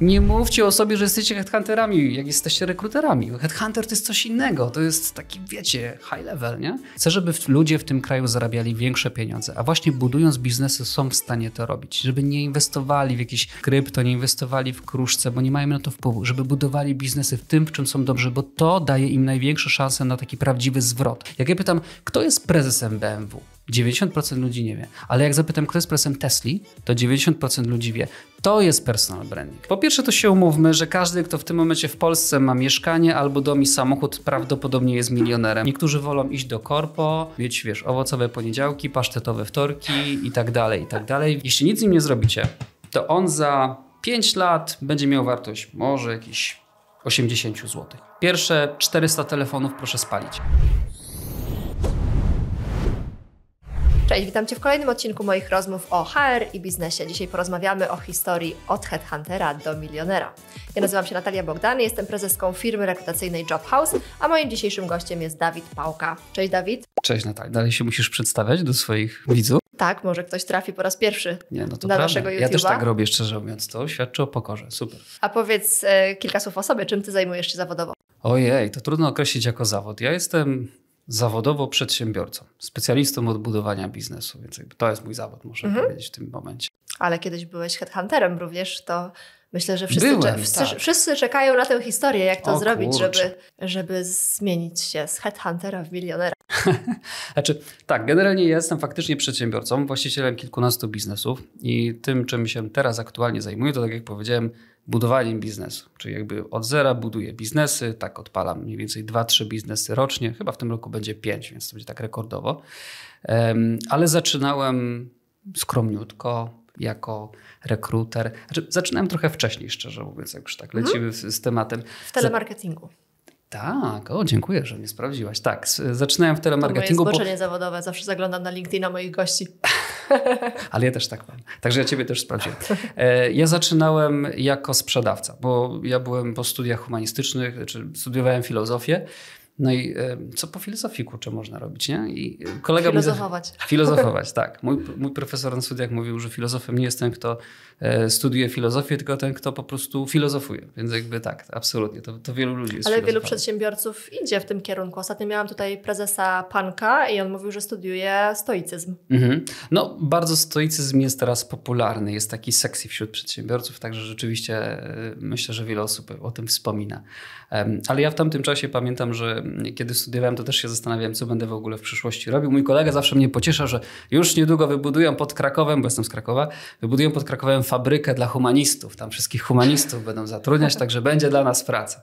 Nie mówcie o sobie, że jesteście headhunterami, jak jesteście rekruterami. Headhunter to jest coś innego, to jest taki, wiecie, high level, nie? Chcę, żeby ludzie w tym kraju zarabiali większe pieniądze, a właśnie budując biznesy są w stanie to robić. Żeby nie inwestowali w jakieś krypto, nie inwestowali w kruszce, bo nie mają na to wpływu. Żeby budowali biznesy w tym, w czym są dobrzy, bo to daje im największe szanse na taki prawdziwy zwrot. Jak ja pytam, kto jest prezesem BMW? 90% ludzi nie wie. Ale jak zapytam, kto jest prezesem Tesli, to 90% ludzi wie. To jest personal branding. Po pierwsze, to się umówmy, że każdy, kto w tym momencie w Polsce ma mieszkanie albo dom i samochód, prawdopodobnie jest milionerem. Niektórzy wolą iść do korpo, mieć, wiesz, owocowe poniedziałki, pasztetowe wtorki i tak dalej, i tak dalej. Jeśli nic z nim nie zrobicie, to on za 5 lat będzie miał wartość może jakieś 80 zł. Pierwsze 400 telefonów proszę spalić. Cześć, witam Cię w kolejnym odcinku moich rozmów o HR i biznesie. Dzisiaj porozmawiamy o historii od headhuntera do milionera. Ja nazywam się Natalia Bogdan, jestem prezeską firmy rekrutacyjnej Job House, a moim dzisiejszym gościem jest Dawid Pałka. Cześć Dawid. Cześć Natalia, dalej się musisz przedstawiać do swoich widzów? Tak, może ktoś trafi po raz pierwszy Nie, no to na prawda. naszego YouTube'a. Ja też tak robię, szczerze mówiąc, to świadczy o pokorze, super. A powiedz e, kilka słów o sobie, czym Ty zajmujesz się zawodowo? Ojej, to trudno określić jako zawód. Ja jestem zawodowo przedsiębiorcą, specjalistą od budowania biznesu, więc jakby to jest mój zawód, muszę Mhm. powiedzieć w tym momencie. Ale kiedyś byłeś headhunterem również, to myślę, że wszyscy, Byłem, cze- tak. wszyscy czekają na tę historię, jak to O zrobić, kurczę. żeby, żeby zmienić się z headhuntera w milionera. Znaczy, tak, generalnie ja jestem faktycznie przedsiębiorcą, właścicielem kilkunastu biznesów i tym, czym się teraz aktualnie zajmuję, to tak jak powiedziałem, budowaniem biznesu. Czyli jakby od zera buduję biznesy, tak odpalam mniej więcej 2-3 biznesy rocznie, chyba w tym roku będzie 5, więc to będzie tak rekordowo. Em, ale zaczynałem skromniutko, jako rekruter. Znaczy, zaczynałem trochę wcześniej, szczerze mówiąc, jak już tak lecimy z, z tematem. W telemarketingu. Tak, o dziękuję, że mnie sprawdziłaś. Tak, zaczynałem w To moje telemarketingu, bo, zboczenie zawodowe. Zawsze zaglądam na LinkedIna moich gości. ale ja też tak mam. Także ja ciebie też sprawdziłem. E, Ja zaczynałem jako sprzedawca, bo ja byłem po studiach humanistycznych, czy studiowałem filozofię. No i e, co po filozofii, kurczę, można robić, nie? I kolega mi- Filozofować. Filozofować, tak. Mój, mój profesor na studiach mówił, że filozofem nie jest ten, kto e, studiuje filozofię, tylko ten, kto po prostu filozofuje. Więc jakby tak, absolutnie. To, to wielu ludzi jest Ale wielu przedsiębiorców idzie w tym kierunku. Ostatnio miałam tutaj prezesa Panka i on mówił, że studiuje stoicyzm. Mhm. No, bardzo stoicyzm jest teraz popularny, jest taki sexy wśród przedsiębiorców, także rzeczywiście e, myślę, że wiele osób o tym wspomina. Ale ja w tamtym czasie pamiętam, że kiedy studiowałem, to też się zastanawiałem, co będę w ogóle w przyszłości robił. Mój kolega zawsze mnie pociesza, że już niedługo wybudują pod Krakowem, bo jestem z Krakowa, wybudują pod Krakowem fabrykę dla humanistów. Tam wszystkich humanistów będą zatrudniać, także będzie dla nas praca.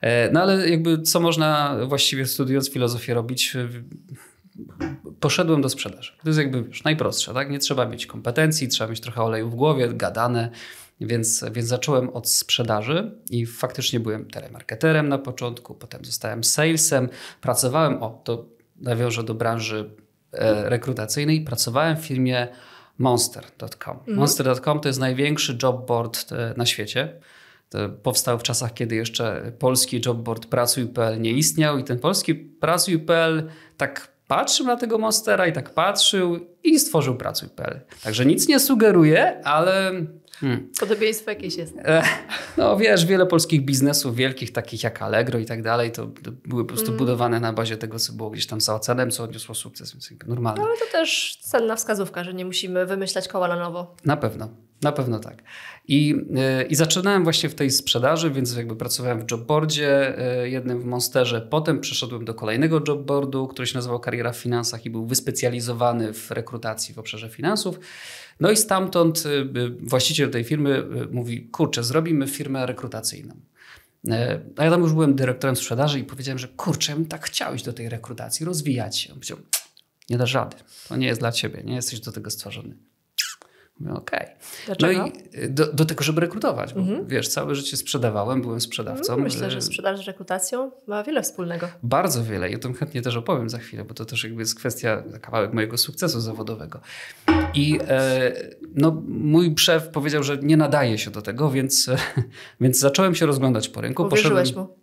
E, No ale jakby co można właściwie studiując filozofię robić? poszedłem do sprzedaży. To jest jakby wiesz, najprostsze, tak? Nie trzeba mieć kompetencji, trzeba mieć trochę oleju w głowie, gadane, więc, więc zacząłem od sprzedaży i faktycznie byłem telemarketerem na początku, potem zostałem salesem, pracowałem, o to nawiążę do branży e, rekrutacyjnej, pracowałem w firmie monster.com. Monster.com to jest największy job board e, na świecie. To powstał w czasach, kiedy jeszcze polski jobboard Pracuj.pl nie istniał i ten polski Pracuj.pl tak patrzył na tego Monstera i tak patrzył i stworzył Pracuj.pl. Także nic nie sugeruje, ale hmm, Podobieństwo jakieś jest. e, no wiesz, wiele polskich biznesów wielkich, takich jak Allegro i tak dalej, to, były po prostu budowane na bazie tego, co było gdzieś tam za oceanem, co odniosło sukces, więc normalne. Ale to też cenna wskazówka, że nie musimy wymyślać koła na nowo. Na pewno, na pewno tak. I, yy, I zaczynałem właśnie w tej sprzedaży, więc jakby pracowałem w jobboardzie, yy, jednym w Monsterze. Potem przeszedłem do kolejnego jobboardu, który się nazywał Kariera w Finansach i był wyspecjalizowany w rekrutacji w obszarze finansów. No i stamtąd yy, właściciel tej firmy mówi, kurczę, zrobimy firmę rekrutacyjną. A ja tam już byłem dyrektorem sprzedaży i powiedziałem, że kurczę, tak chciał iść do tej rekrutacji, rozwijać się. On powiedział, nie dasz rady, to nie jest dla ciebie, nie jesteś do tego stworzony. Mówię, okej. Dlaczego? No i do, do tego, żeby rekrutować, bo wiesz, całe życie sprzedawałem, byłem sprzedawcą. Mm, Myślę, że E, sprzedaż z rekrutacją ma wiele wspólnego. Bardzo wiele i o tym chętnie też opowiem za chwilę, bo to też jakby jest kwestia, kawałek mojego sukcesu zawodowego. I e, no, mój szef powiedział, że nie nadaje się do tego, więc, więc zacząłem się rozglądać po rynku. Uwierzyłeś mu.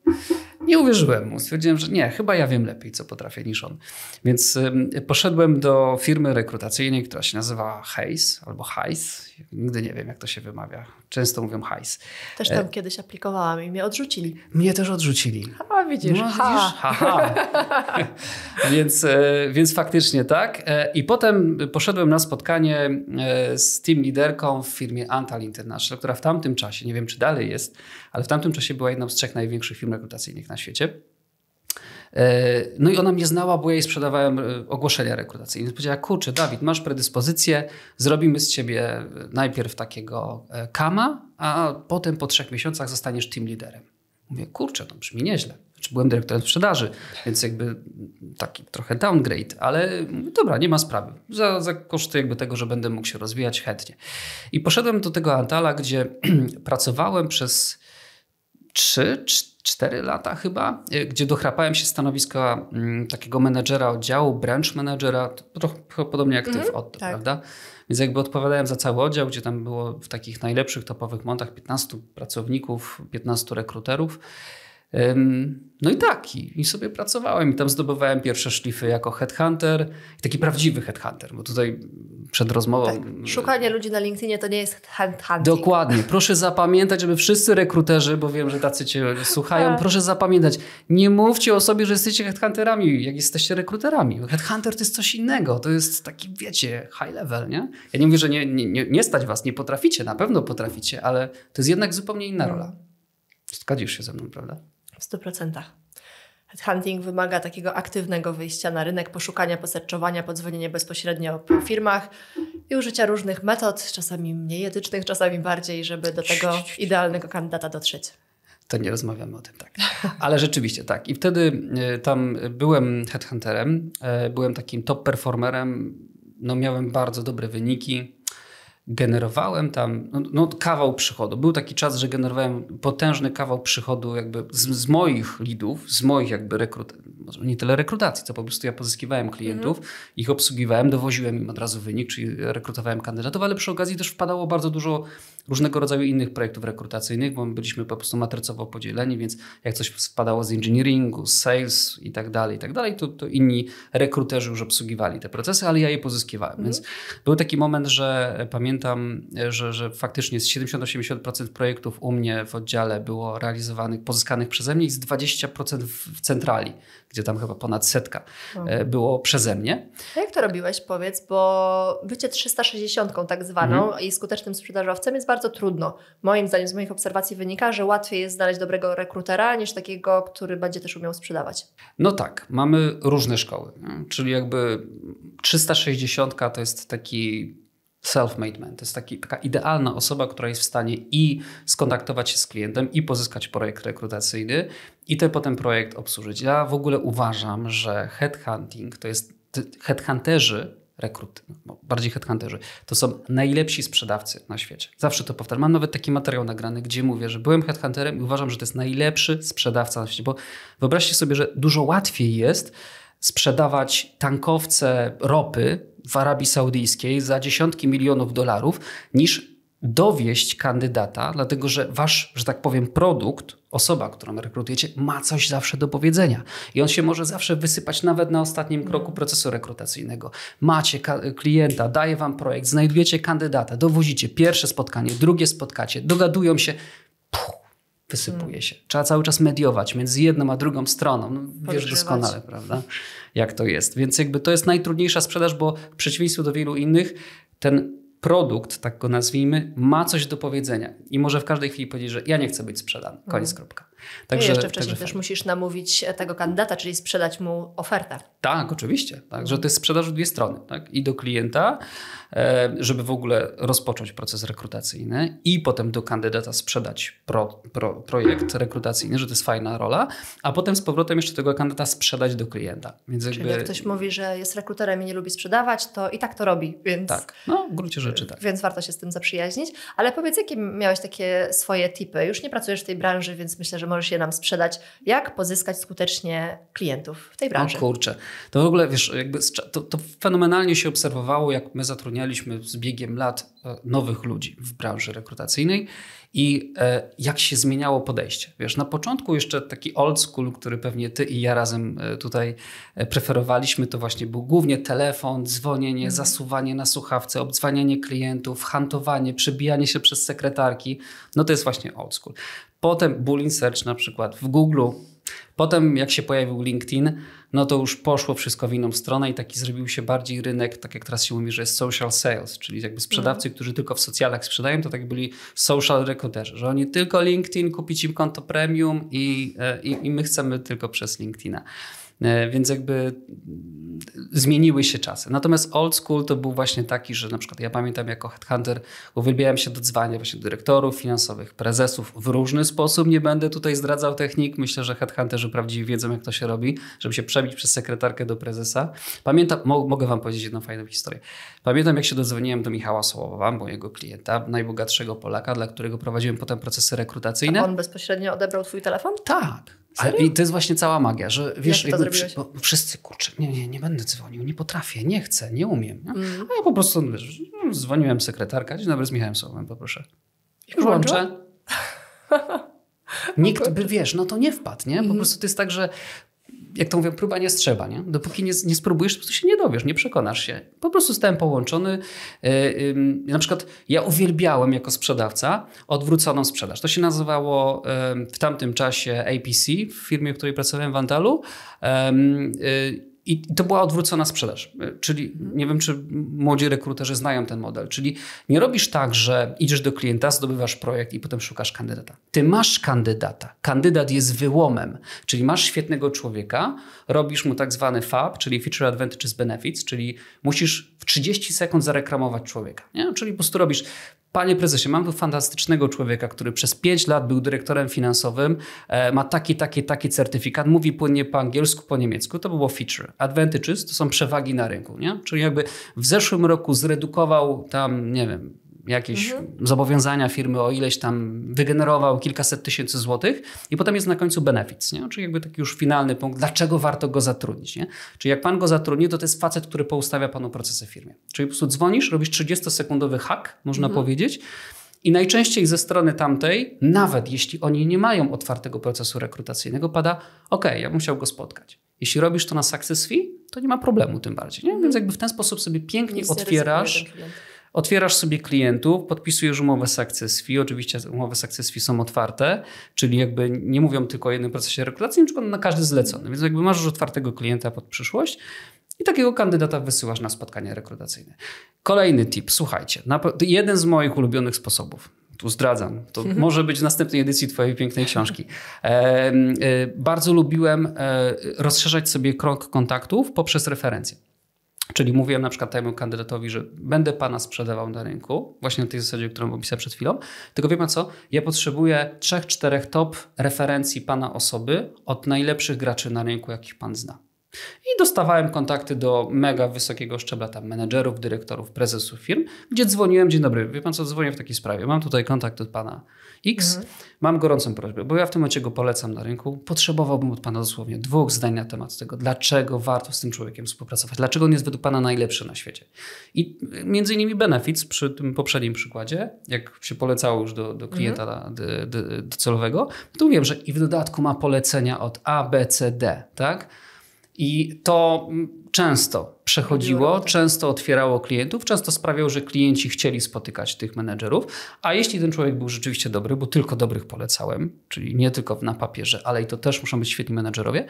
Nie uwierzyłem mu. Stwierdziłem, że nie, chyba ja wiem lepiej, co potrafię niż on. Więc poszedłem do firmy rekrutacyjnej, która się nazywa Hayes albo Hayes. Nigdy nie wiem, jak to się wymawia. Często mówią Hayes. Też tam e... kiedyś aplikowałam i mnie odrzucili. Mnie też odrzucili. Widzisz, no, ha. widzisz? Więc, e, więc faktycznie tak. E, I potem poszedłem na spotkanie z team liderką w firmie Antal International, która w tamtym czasie, nie wiem czy dalej jest, ale w tamtym czasie była jedną z trzech największych firm rekrutacyjnych na świecie. E, no i ona mnie znała, bo ja jej sprzedawałem e, ogłoszenia rekrutacyjne. Powiedziała, kurczę, Dawid, masz predyspozycję, zrobimy z ciebie najpierw takiego e, kama, a potem po trzech miesiącach zostaniesz team liderem. Mówię, kurczę, to brzmi nieźle. Znaczy, byłem dyrektorem sprzedaży, więc jakby taki trochę downgrade, ale dobra, nie ma sprawy. Za, za koszty jakby tego, że będę mógł się rozwijać chętnie. I poszedłem do tego Antala, gdzie pracowałem przez 3, 4 lata chyba, y, gdzie dochrapałem się stanowiska mm, takiego menedżera oddziału, branch menedżera, trochę podobnie jak ty w Otto, tak. prawda? Więc jakby odpowiadałem za cały oddział, gdzie tam było w takich najlepszych, topowych montach 15 pracowników, 15 rekruterów. No i tak, i, i, sobie pracowałem i tam zdobywałem pierwsze szlify jako headhunter, taki prawdziwy headhunter, bo tutaj przed rozmową... Tak. Szukanie ludzi na LinkedInie to nie jest headhunting. Dokładnie. Proszę zapamiętać, żeby wszyscy rekruterzy, bo wiem, że tacy cię słuchają, tak. proszę zapamiętać, nie mówcie o sobie, że jesteście headhunterami, jak jesteście rekruterami. Headhunter to jest coś innego, to jest taki, wiecie, high level, nie? Ja nie mówię, że nie, nie, nie stać was, nie potraficie, na pewno potraficie, ale to jest jednak zupełnie inna rola. Zgodzisz się ze mną, prawda? W 100%. Headhunting wymaga takiego aktywnego wyjścia na rynek, poszukania, poserczowania, podzwonienia bezpośrednio po firmach i użycia różnych metod, czasami mniej etycznych, czasami bardziej, żeby do tego idealnego kandydata dotrzeć. To nie rozmawiamy o tym, tak. Ale rzeczywiście tak. I wtedy e, tam byłem headhunterem, e, byłem takim top performerem, no miałem bardzo dobre wyniki generowałem tam no, no, kawał przychodu. Był taki czas, że generowałem potężny kawał przychodu jakby z, z moich lidów, z moich jakby rekrut, nie tyle rekrutacji, co po prostu ja pozyskiwałem klientów, mm. ich obsługiwałem, dowoziłem im od razu wynik, czyli rekrutowałem kandydatów, ale przy okazji też wpadało bardzo dużo różnego rodzaju innych projektów rekrutacyjnych, bo my byliśmy po prostu matrycowo podzieleni, więc jak coś wpadało z engineeringu, z sales i tak dalej, i tak dalej, to, to inni rekruterzy już obsługiwali te procesy, ale ja je pozyskiwałem. Mm. Więc był taki moment, że pamiętam, że, że faktycznie z 70-80% projektów u mnie w oddziale było realizowanych, pozyskanych przeze mnie i z 20% w centrali gdzie tam chyba ponad setka mhm. było przeze mnie. A jak to robiłeś, powiedz, bo bycie 360 tak zwaną mhm. i skutecznym sprzedażowcem jest bardzo trudno. Moim zdaniem, z moich obserwacji wynika, że łatwiej jest znaleźć dobrego rekrutera niż takiego, który będzie też umiał sprzedawać. No tak, mamy różne szkoły, czyli jakby 360 to jest taki self-made man. To jest taki, taka idealna osoba, która jest w stanie i skontaktować się z klientem, i pozyskać projekt rekrutacyjny, i ten potem projekt obsłużyć. Ja w ogóle uważam, że headhunting to jest headhunterzy, rekruty, no, bardziej headhunterzy, to są najlepsi sprzedawcy na świecie. Zawsze to powtarzam. Mam nawet taki materiał nagrany, gdzie mówię, że byłem headhunterem i uważam, że to jest najlepszy sprzedawca na świecie, bo wyobraźcie sobie, że dużo łatwiej jest sprzedawać tankowce ropy w Arabii Saudyjskiej za dziesiątki milionów dolarów, niż dowieść kandydata, dlatego że wasz, że tak powiem, produkt, osoba, którą rekrutujecie, ma coś zawsze do powiedzenia. I on się może zawsze wysypać nawet na ostatnim kroku procesu rekrutacyjnego. Macie klienta, daje wam projekt, znajdujecie kandydata, dowozicie pierwsze spotkanie, drugie spotkacie, dogadują się. Puh, wysypuje się. Trzeba cały czas mediować między jedną a drugą stroną. No, wiesz doskonale, prawda, jak to jest. Więc jakby to jest najtrudniejsza sprzedaż, bo w przeciwieństwie do wielu innych, ten produkt, tak go nazwijmy, ma coś do powiedzenia i może w każdej chwili powiedzieć, że ja nie chcę być sprzedany. Koniec, mm. kropka. Także, I jeszcze wcześniej także też musisz namówić tego kandydata, czyli sprzedać mu ofertę. Tak, oczywiście. Tak, że to jest sprzedaż w dwie strony. Tak? I do klienta, e, żeby w ogóle rozpocząć proces rekrutacyjny i potem do kandydata sprzedać pro, pro, projekt rekrutacyjny, że to jest fajna rola, a potem z powrotem jeszcze tego kandydata sprzedać do klienta. Więc Czyli jakby... jak ktoś mówi, że jest rekruterem i nie lubi sprzedawać, to i tak to robi. Więc... Tak, no w gruncie rzeczy tak. Więc warto się z tym zaprzyjaźnić. Ale powiedz, jakie miałeś takie swoje tipy? Już nie pracujesz w tej branży, więc myślę, że możesz je nam sprzedać. Jak pozyskać skutecznie klientów w tej branży? O kurczę. To w ogóle, wiesz, jakby to, to fenomenalnie się obserwowało, jak my zatrudnialiśmy z biegiem lat e, nowych ludzi w branży rekrutacyjnej i e, jak się zmieniało podejście. Wiesz, na początku jeszcze taki old school, który pewnie ty i ja razem e, tutaj e, preferowaliśmy, to właśnie był głównie telefon, dzwonienie, mhm. zasuwanie na słuchawce, obdzwanianie klientów, hantowanie, przebijanie się przez sekretarki. No to jest właśnie old school. Potem Boolean Search na przykład w Google, Potem jak się pojawił LinkedIn, no to już poszło wszystko w inną stronę i taki zrobił się bardziej rynek, tak jak teraz się mówi, że jest social sales, czyli jakby sprzedawcy, mm. którzy tylko w socjalach sprzedają, to tak byli social rekruterzy, że oni tylko LinkedIn, kupić im konto premium i, e, i, i my chcemy tylko przez LinkedIna. E, więc jakby zmieniły się czasy. Natomiast old school to był właśnie taki, że na przykład ja pamiętam jako headhunter uwielbiałem się dodzwania właśnie dyrektorów finansowych, prezesów w różny sposób. Nie będę tutaj zdradzał technik. Myślę, że headhunterzy prawdziwi wiedzą, jak to się robi, żeby się przebić przez sekretarkę do prezesa. Pamiętam, mo mogę wam powiedzieć jedną fajną historię. Pamiętam, jak się dodzwoniłem do Michała Sołowa, mojego klienta, najbogatszego Polaka, dla którego prowadziłem potem procesy rekrutacyjne. A on bezpośrednio odebrał twój telefon? Tak. I to jest właśnie cała magia, że wiesz, Jak jakby przy, wszyscy kurczę, nie, nie, nie będę dzwonił, nie potrafię, nie chcę, nie umiem. Nie? Mm. A ja po prostu wiesz, dzwoniłem sekretarka, dzień dobry z Michałem Słowem, poproszę. Już łączę. Nikt by, wiesz, no to nie wpadł, nie? Po mm. prostu to jest tak, że jak to mówią, próba nie strzeba, nie? Dopóki nie, nie spróbujesz, po prostu się nie dowiesz, nie przekonasz się. Po prostu stałem połączony. Yy, yy, na przykład ja uwielbiałem jako sprzedawca odwróconą sprzedaż. To się nazywało yy, w tamtym czasie APC, w firmie, w której pracowałem w Antalu. Y, i to była odwrócona sprzedaż. Czyli nie wiem, czy młodzi rekruterzy znają ten model. Czyli nie robisz tak, że idziesz do klienta, zdobywasz projekt i potem szukasz kandydata. Ty masz kandydata. Kandydat jest wyłomem, czyli masz świetnego człowieka, robisz mu tak zwany FAB, czyli Feature Advantages Benefits, czyli musisz 30 sekund zareklamować człowieka. Nie? Czyli po prostu robisz Panie prezesie, mam tu fantastycznego człowieka, który przez 5 lat był dyrektorem finansowym, e, ma taki, taki, taki certyfikat, mówi płynnie po angielsku, po niemiecku. To było feature. Advantages to są przewagi na rynku. Nie? Czyli jakby w zeszłym roku zredukował tam, nie wiem, jakieś mhm. zobowiązania firmy o ileś tam wygenerował kilkaset tysięcy złotych i potem jest na końcu benefits, nie? czyli jakby taki już finalny punkt, dlaczego warto go zatrudnić. Nie? Czyli jak pan go zatrudni, to to jest facet, który poustawia panu procesy w firmie. Czyli po prostu dzwonisz, robisz 30-sekundowy hack, można mhm. powiedzieć, i najczęściej ze strony tamtej, nawet jeśli oni nie mają otwartego procesu rekrutacyjnego, pada: OK, ja bym chciał go spotkać. Jeśli robisz to na success fee, to nie ma problemu tym bardziej. Nie? Więc mhm. jakby w ten sposób sobie pięknie otwierasz Otwierasz sobie klientów, podpisujesz umowę success fee. Oczywiście umowy success fee są otwarte, czyli jakby nie mówią tylko o jednym procesie rekrutacyjnym, tylko na każdy zlecony. Więc jakby masz już otwartego klienta pod przyszłość i takiego kandydata wysyłasz na spotkanie rekrutacyjne. Kolejny tip, słuchajcie, jeden z moich ulubionych sposobów. Tu zdradzam, to mhm. może być w następnej edycji Twojej pięknej książki. E, e, bardzo lubiłem e, rozszerzać sobie krąg kontaktów poprzez referencje. Czyli mówiłem na przykład temu kandydatowi, że będę pana sprzedawał na rynku, właśnie na tej zasadzie, którą opisałem przed chwilą. Tylko wie pan co? Ja potrzebuję trzech, czterech top referencji pana osoby od najlepszych graczy na rynku, jakich pan zna. I dostawałem kontakty do mega wysokiego szczebla tam menedżerów, dyrektorów, prezesów firm, gdzie dzwoniłem, dzień dobry, wie pan co, dzwonię w takiej sprawie, mam tutaj kontakt od pana X, mhm. mam gorącą prośbę, bo ja w tym momencie go polecam na rynku, potrzebowałbym od pana dosłownie dwóch zdań na temat tego, dlaczego warto z tym człowiekiem współpracować, dlaczego on jest według pana najlepszy na świecie. I między innymi benefits przy tym poprzednim przykładzie, jak się polecało już do, do klienta mhm. docelowego, to wiem, że i w dodatku ma polecenia od A, B, C, D, tak? I to często przechodziło, często otwierało klientów, często sprawiało, że klienci chcieli spotykać tych menedżerów, a jeśli ten człowiek był rzeczywiście dobry, bo tylko dobrych polecałem, czyli nie tylko na papierze, ale i to też muszą być świetni menedżerowie,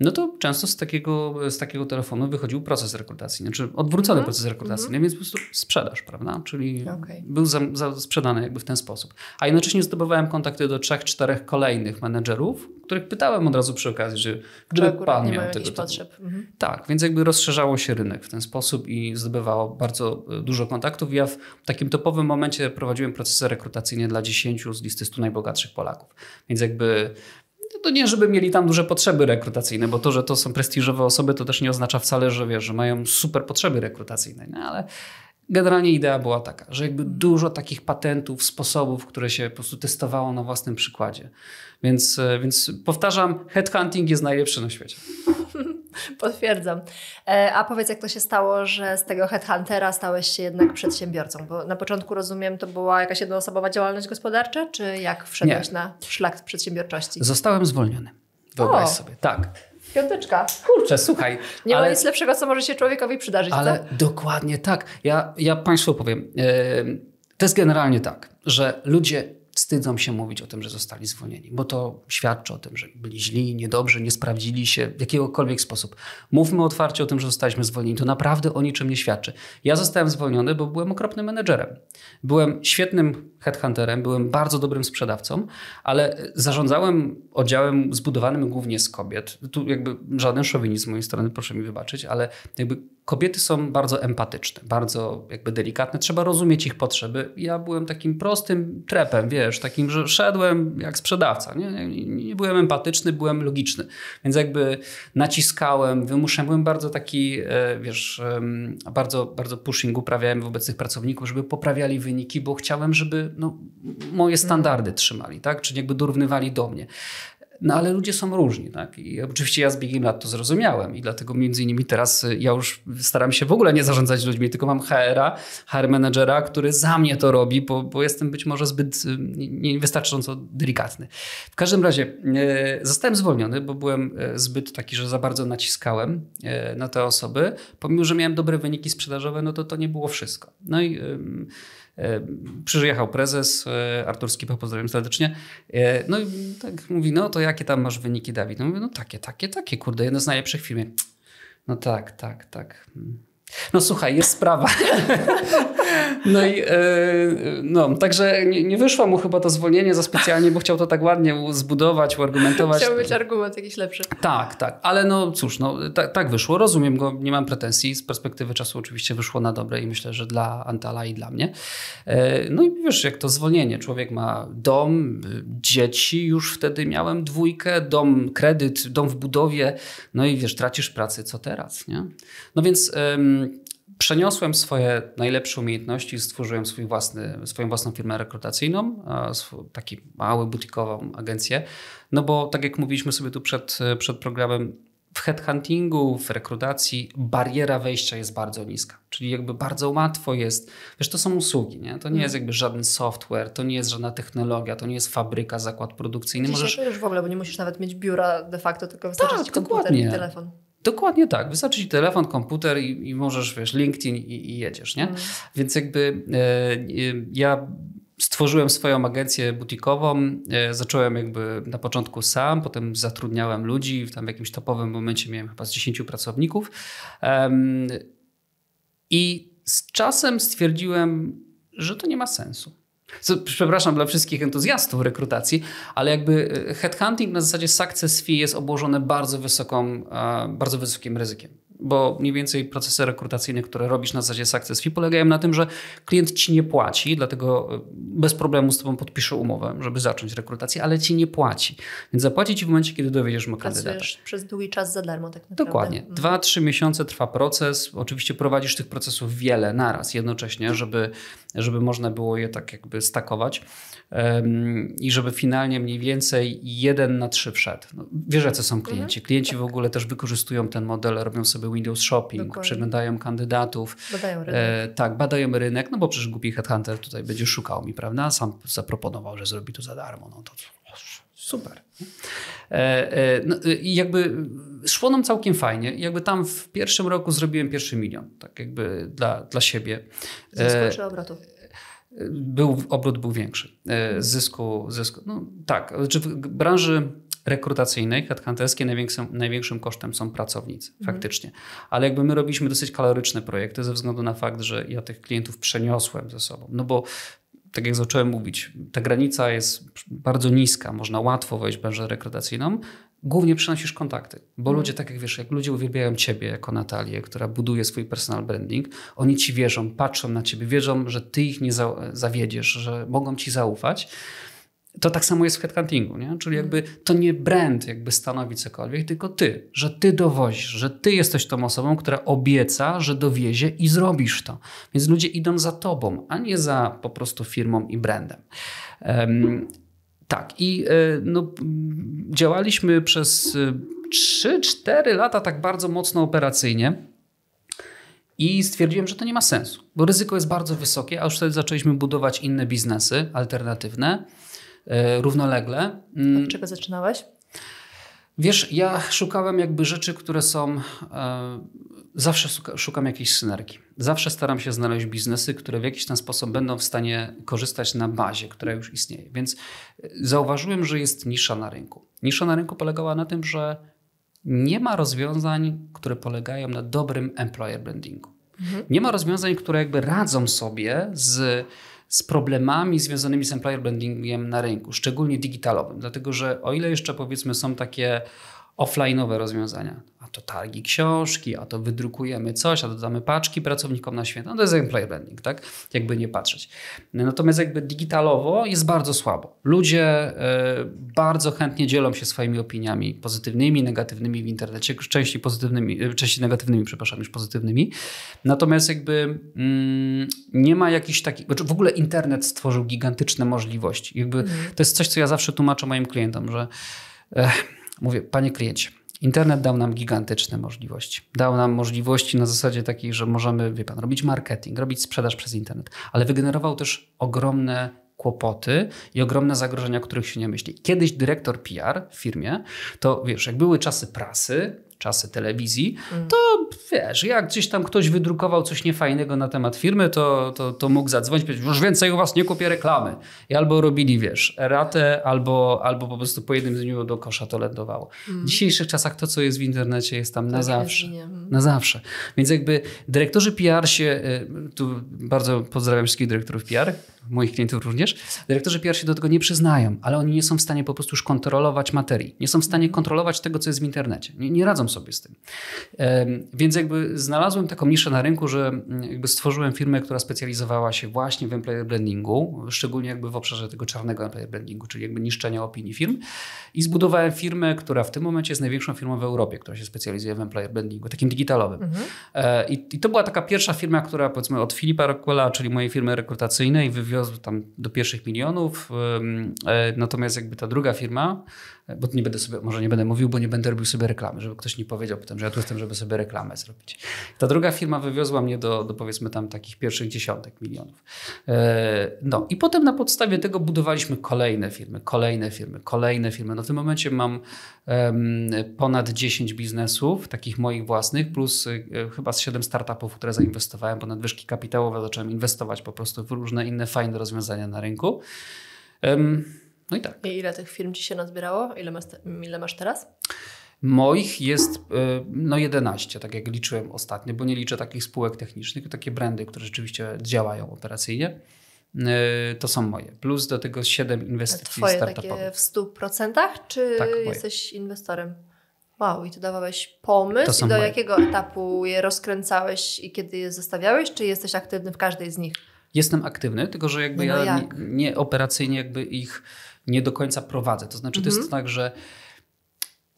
no to często z takiego, z takiego telefonu wychodził proces rekrutacyjny, czy odwrócony mm -hmm. proces rekrutacyjny, mm -hmm. więc po prostu sprzedaż, prawda? Czyli okay. był za, za sprzedany jakby w ten sposób. A jednocześnie zdobywałem kontakty do trzech, czterech kolejnych menedżerów, których pytałem od razu przy okazji, że gdyby pan miał tego potrzeb. Mhm. Tak, więc jakby rozszerzało się rynek w ten sposób i zdobywało bardzo e, dużo kontaktów. Ja w takim topowym momencie prowadziłem procesy rekrutacyjne dla 10 z listy 100 najbogatszych Polaków. Więc jakby no to nie, żeby mieli tam duże potrzeby rekrutacyjne, bo to, że to są prestiżowe osoby, to też nie oznacza wcale, że wiesz, że mają super potrzeby rekrutacyjne, nie? ale generalnie idea była taka, że jakby dużo takich patentów, sposobów, które się po prostu testowało na własnym przykładzie. Więc, e, więc powtarzam, headhunting jest najlepszy na świecie. Potwierdzam. E, a powiedz, jak to się stało, że z tego headhuntera stałeś się jednak przedsiębiorcą? Bo na początku rozumiem, to była jakaś jednoosobowa działalność gospodarcza, czy jak wszedłeś Nie. na szlak przedsiębiorczości? Zostałem zwolniony. Wyobraź O. sobie. Tak. Piąteczka. Kurczę, słuchaj. Nie ma ale- nic lepszego, co może się człowiekowi przydarzyć, Ale co? dokładnie tak. Ja, ja Państwu powiem. Em, To jest generalnie tak, że ludzie wstydzą się mówić o tym, że zostali zwolnieni, bo to świadczy o tym, że byli źli, niedobrzy, nie sprawdzili się w jakiegokolwiek sposób. Mówmy otwarcie o tym, że zostaliśmy zwolnieni. To naprawdę o niczym nie świadczy. Ja zostałem zwolniony, bo byłem okropnym menedżerem. Byłem świetnym headhunterem, byłem bardzo dobrym sprzedawcą, ale zarządzałem oddziałem zbudowanym głównie z kobiet. Tu jakby żaden szowinizm z mojej strony, proszę mi wybaczyć, ale jakby kobiety są bardzo empatyczne, bardzo jakby delikatne. Trzeba rozumieć ich potrzeby. Ja byłem takim prostym trepem, wiesz, takim, że szedłem jak sprzedawca. Nie, nie, nie byłem empatyczny, byłem logiczny. Więc jakby naciskałem, wymuszałem, byłem bardzo taki, e, wiesz, bardzo, bardzo pushing uprawiałem wobec tych pracowników, żeby poprawiali wyniki, bo chciałem, żeby no, moje standardy trzymali, tak? Czyli jakby dorównywali do mnie. No ale ludzie są różni, tak? I oczywiście ja z biegiem lat to zrozumiałem i dlatego między innymi teraz y, ja już staram się w ogóle nie zarządzać ludźmi, tylko mam HR-a, HR menedżera, który za mnie to robi, bo, bo jestem być może zbyt y, nie- niewystarczająco delikatny. W każdym razie e, zostałem zwolniony, bo byłem zbyt taki, że za bardzo naciskałem e, na te osoby. Pomimo, że miałem dobre wyniki sprzedażowe, no to to nie było wszystko. No i E, Przyjechał prezes e, Artur Skipa, pozdrawiam serdecznie. E, No i tak mówi, no to jakie tam masz wyniki, Dawid? No mówię, no takie, takie, takie, kurde, jedno z najlepszych w firmie. No tak, tak, tak. No słuchaj, jest sprawa. No i e, no, także nie, nie wyszło mu chyba to zwolnienie za specjalnie, bo chciał to tak ładnie zbudować, uargumentować. Chciał być argument jakiś lepszy. Tak, tak, ale no cóż, no, tak, tak wyszło, rozumiem go, nie mam pretensji, z perspektywy czasu oczywiście wyszło na dobre i myślę, że dla Antala i dla mnie. E, No i wiesz, jak to zwolnienie, człowiek ma dom, y, dzieci, już wtedy miałem dwójkę, dom, kredyt, dom w budowie, no i wiesz, tracisz pracę, co teraz, nie? No więc... Przeniosłem swoje najlepsze umiejętności, stworzyłem swój własny, swoją własną firmę rekrutacyjną, taki mały, butikową agencję. No bo tak jak mówiliśmy sobie tu przed, przed programem, w headhuntingu, w rekrutacji bariera wejścia jest bardzo niska. Czyli jakby bardzo łatwo jest, wiesz, to są usługi, nie? To nie jest jakby żaden software, to nie jest żadna technologia, to nie jest fabryka, zakład produkcyjny. Dzisiaj Możesz już w ogóle, bo nie musisz nawet mieć biura de facto, tylko wystarczy Tak, komputer dokładnie. i telefon. Dokładnie tak. Wystarczy ci telefon, komputer i, i możesz, wiesz, LinkedIn i, i jedziesz, nie? Więc jakby e, e, ja stworzyłem swoją agencję butikową, e, zacząłem jakby na początku sam, potem zatrudniałem ludzi, tam w jakimś topowym momencie miałem chyba z 10 pracowników i z czasem stwierdziłem, że to nie ma sensu. Co, przepraszam dla wszystkich entuzjastów rekrutacji, ale jakby e, headhunting na zasadzie success fee jest obłożone bardzo wysoką, e, bardzo wysokim ryzykiem. Bo mniej więcej procesy rekrutacyjne, które robisz na zasadzie success fee polegają na tym, że klient ci nie płaci, dlatego e, bez problemu z tobą podpisze umowę, żeby zacząć rekrutację, ale ci nie płaci. Więc zapłaci ci w momencie, kiedy dowiedziesz mu kandydata. Pracujesz przez długi czas za darmo tak naprawdę. Dokładnie. Mhm. Dwa, trzy miesiące trwa proces. Oczywiście prowadzisz tych procesów wiele naraz jednocześnie, żeby, żeby można było je tak jakby stakować i żeby finalnie mniej więcej jeden na trzy wszedł. No, wiesz, jacy są klienci. Klienci w ogóle też wykorzystują ten model, robią sobie Windows Shopping, Dokładnie. przeglądają kandydatów. Badają rynek. E, tak, badają rynek, no bo przecież głupi headhunter tutaj będzie szukał mi, prawda? Sam zaproponował, że zrobi to za darmo. No to super. E, e, no, I jakby szło nam całkiem fajnie. Jakby tam w pierwszym roku zrobiłem pierwszy milion, tak jakby dla, dla siebie. Zysku E, obrotu? był, obrót był większy. E, Zysku, zysku. No tak, znaczy w branży rekrutacyjnej, headhunterskiej największym, największym kosztem są pracownicy, faktycznie. Ale jakby my robiliśmy dosyć kaloryczne projekty ze względu na fakt, że ja tych klientów przeniosłem ze sobą. No bo tak jak zacząłem mówić, ta granica jest bardzo niska, można łatwo wejść w branżę rekrutacyjną. Głównie przynosisz kontakty, bo ludzie, tak jak wiesz, jak ludzie uwielbiają ciebie jako Natalię, która buduje swój personal branding, oni ci wierzą, patrzą na ciebie, wierzą, że ty ich nie za zawiedziesz, że mogą ci zaufać. To tak samo jest w headhuntingu, nie? czyli jakby to nie brand jakby stanowi cokolwiek, tylko ty, że ty dowozisz, że ty jesteś tą osobą, która obieca, że dowiezie i zrobisz to. Więc ludzie idą za tobą, a nie za po prostu firmą i brandem. Em, tak, i e, no, działaliśmy przez e, 3-4 lata tak bardzo mocno operacyjnie. I stwierdziłem, że to nie ma sensu, bo ryzyko jest bardzo wysokie, a już wtedy zaczęliśmy budować inne biznesy alternatywne, e, równolegle. Mm. Od czego zaczynałeś? Wiesz, ja szukałem jakby rzeczy, które są. E, zawsze szukam jakiejś synergii. Zawsze staram się znaleźć biznesy, które w jakiś ten sposób będą w stanie korzystać na bazie, która już istnieje. Więc e, zauważyłem, że jest nisza na rynku. Nisza na rynku polegała na tym, że nie ma rozwiązań, które polegają na dobrym employer brandingu. Mhm. Nie ma rozwiązań, które jakby radzą sobie z, z problemami związanymi z employer brandingiem na rynku, szczególnie digitalowym. Dlatego, że o ile jeszcze powiedzmy są takie offline'owe rozwiązania, to targi książki, a to wydrukujemy coś, a dodamy paczki pracownikom na święta. No to jest employer branding, tak? Jakby nie patrzeć. Natomiast jakby digitalowo jest bardzo słabo. Ludzie y, bardzo chętnie dzielą się swoimi opiniami pozytywnymi, negatywnymi w internecie, częściej pozytywnymi, e, częściej negatywnymi, przepraszam, już pozytywnymi. Natomiast jakby mm, nie ma jakichś takich, znaczy w ogóle internet stworzył gigantyczne możliwości. Jakby mm. To jest coś, co ja zawsze tłumaczę moim klientom, że e, mówię, panie kliencie, Internet dał nam gigantyczne możliwości. Dał nam możliwości na zasadzie takiej, że możemy, wie pan, robić marketing, robić sprzedaż przez internet, ale wygenerował też ogromne kłopoty i ogromne zagrożenia, których się nie myśli. Kiedyś dyrektor PR w firmie, to wiesz, jak były czasy prasy, czasy telewizji, mm. to wiesz, jak gdzieś tam ktoś wydrukował coś niefajnego na temat firmy, to, to, to mógł zadzwonić, powiedzieć, już więcej u was nie kupię reklamy. I albo robili, wiesz, eratę, albo, albo po prostu po jednym dniu do kosza to lądowało. Mm. W dzisiejszych czasach to, co jest w internecie, jest tam na zawsze. Mm. Na zawsze. Więc jakby dyrektorzy PR się, y, tu bardzo pozdrawiam wszystkich dyrektorów PR, moich klientów również, dyrektorzy PR się do tego nie przyznają, ale oni nie są w stanie po prostu już kontrolować materii. Nie są w stanie kontrolować tego, co jest w internecie. Nie, nie radzą sobie z tym. Więc jakby znalazłem taką niszę na rynku, że mm, jakby stworzyłem firmę, która specjalizowała się właśnie w employer brandingu, szczególnie jakby w obszarze tego czarnego employer brandingu, czyli jakby niszczenia opinii firm. I zbudowałem firmę, która w tym momencie jest największą firmą w Europie, która się specjalizuje w employer brandingu, takim digitalowym. Mhm. E, I, I, to była taka pierwsza firma, która powiedzmy od Filipa Rockwella, czyli mojej firmy rekrutacyjnej, wywiozł tam do pierwszych milionów. E, natomiast jakby ta druga firma, bo nie będę sobie, może nie będę mówił, bo nie będę robił sobie reklamy, żeby ktoś nie powiedział potem, że ja tu jestem, żeby sobie reklamę zrobić. Ta druga firma wywiozła mnie do, do powiedzmy tam takich pierwszych dziesiątek milionów. E, no i potem na podstawie tego budowaliśmy kolejne firmy, kolejne firmy, kolejne firmy. No w tym momencie mam ponad 10 biznesów, takich moich własnych, plus y, chyba z 7 startupów, które zainwestowałem, bo nadwyżki kapitałowe zacząłem inwestować po prostu w różne inne fajne rozwiązania na rynku. No i tak. I ile tych firm ci się nazbierało? Ile masz, ile masz teraz? Moich jest y, no 11, tak jak liczyłem ostatnio, bo nie liczę takich spółek technicznych, takie brandy, które rzeczywiście działają operacyjnie. Y, to są moje. Plus do tego 7 inwestycji Twoje startupowych. w 100%? Czy tak, jesteś inwestorem? Wow, i ty dawałeś pomysł i do moje. jakiego etapu je rozkręcałeś i kiedy je zostawiałeś, czy jesteś aktywny w każdej z nich? Jestem aktywny, tylko że jakby no ja jak? nie, nie, operacyjnie jakby ich nie do końca prowadzę. To znaczy mhm. to jest mhm. tak, że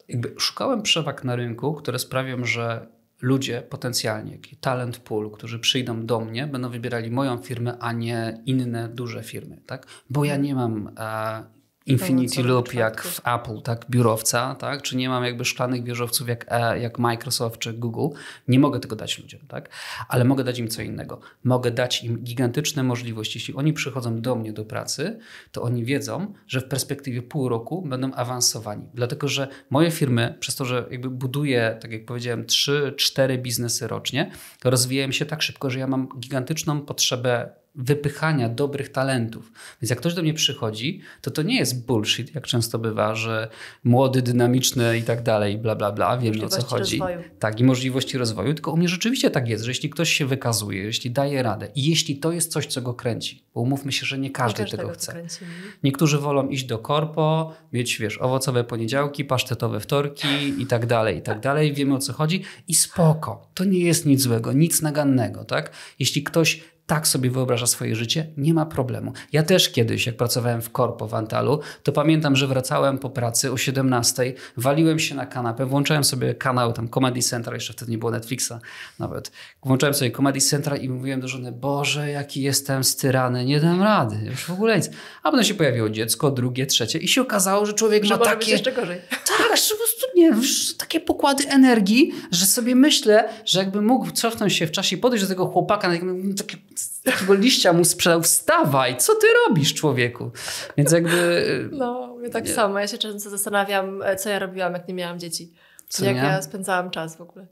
jakby szukałem przewag na rynku, które sprawią, że ludzie potencjalnie, talent pool, którzy przyjdą do mnie, będą wybierali moją firmę, a nie inne duże firmy, tak? Bo ja nie mam e, Infinity Loop jak w Apple, tak, biurowca, tak, czy nie mam jakby szklanych wieżowców jak, e, jak Microsoft czy Google. Nie mogę tego dać ludziom, tak, ale mogę dać im co innego. Mogę dać im gigantyczne możliwości. Jeśli oni przychodzą do mnie do pracy, to oni wiedzą, że w perspektywie pół roku będą awansowani. Dlatego, że moje firmy, przez to, że jakby buduję, tak jak powiedziałem, 3-4 biznesy rocznie, to rozwijają się tak szybko, że ja mam gigantyczną potrzebę wypychania dobrych talentów. Więc jak ktoś do mnie przychodzi, to to nie jest bullshit, jak często bywa, że młody, dynamiczny i tak dalej, bla, bla, bla, wiemy o co chodzi. Rozwoju. Tak, i możliwości rozwoju, tylko u mnie rzeczywiście tak jest, że jeśli ktoś się wykazuje, jeśli daje radę i jeśli to jest coś, co go kręci, bo umówmy się, że nie każdy nie tego chce. Kręci. Niektórzy wolą iść do korpo, mieć, wiesz, owocowe poniedziałki, pasztetowe wtorki i tak dalej, i tak dalej, wiemy o co chodzi i spoko, to nie jest nic złego, nic nagannego, tak? Jeśli ktoś tak sobie wyobraża swoje życie, nie ma problemu. Ja też kiedyś, jak pracowałem w korpo w Antalu, to pamiętam, że wracałem po pracy o 17, waliłem się na kanapę, włączałem sobie kanał tam Comedy Central, jeszcze wtedy nie było Netflixa nawet. Włączałem sobie Comedy Central i mówiłem do żony, Boże, jaki jestem styrany, nie dam rady, już w ogóle nic. A potem się pojawiło dziecko, drugie, trzecie i się okazało, że człowiek że ma takie... jeszcze gorzej. Tak, że po prostu nie, takie pokłady energii, że sobie myślę, że jakby mógł cofnąć się w czasie i podejść do tego chłopaka, takie, takiego liścia mu sprzedał, wstawaj, co ty robisz człowieku? Więc jakby... No, mnie tak nie. samo. Ja się często zastanawiam, e, co ja robiłam, jak nie miałam dzieci. Co jak nie? ja spędzałam czas w ogóle.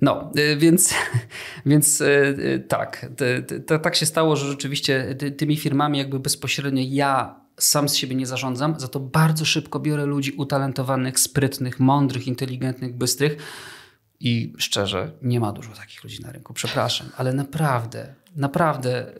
No, y, więc, więc y, tak, tak się stało, że rzeczywiście tymi firmami jakby bezpośrednio ja sam z siebie nie zarządzam, za to bardzo szybko biorę ludzi utalentowanych, sprytnych, mądrych, inteligentnych, bystrych i szczerze, nie ma dużo takich ludzi na rynku, przepraszam, ale naprawdę, naprawdę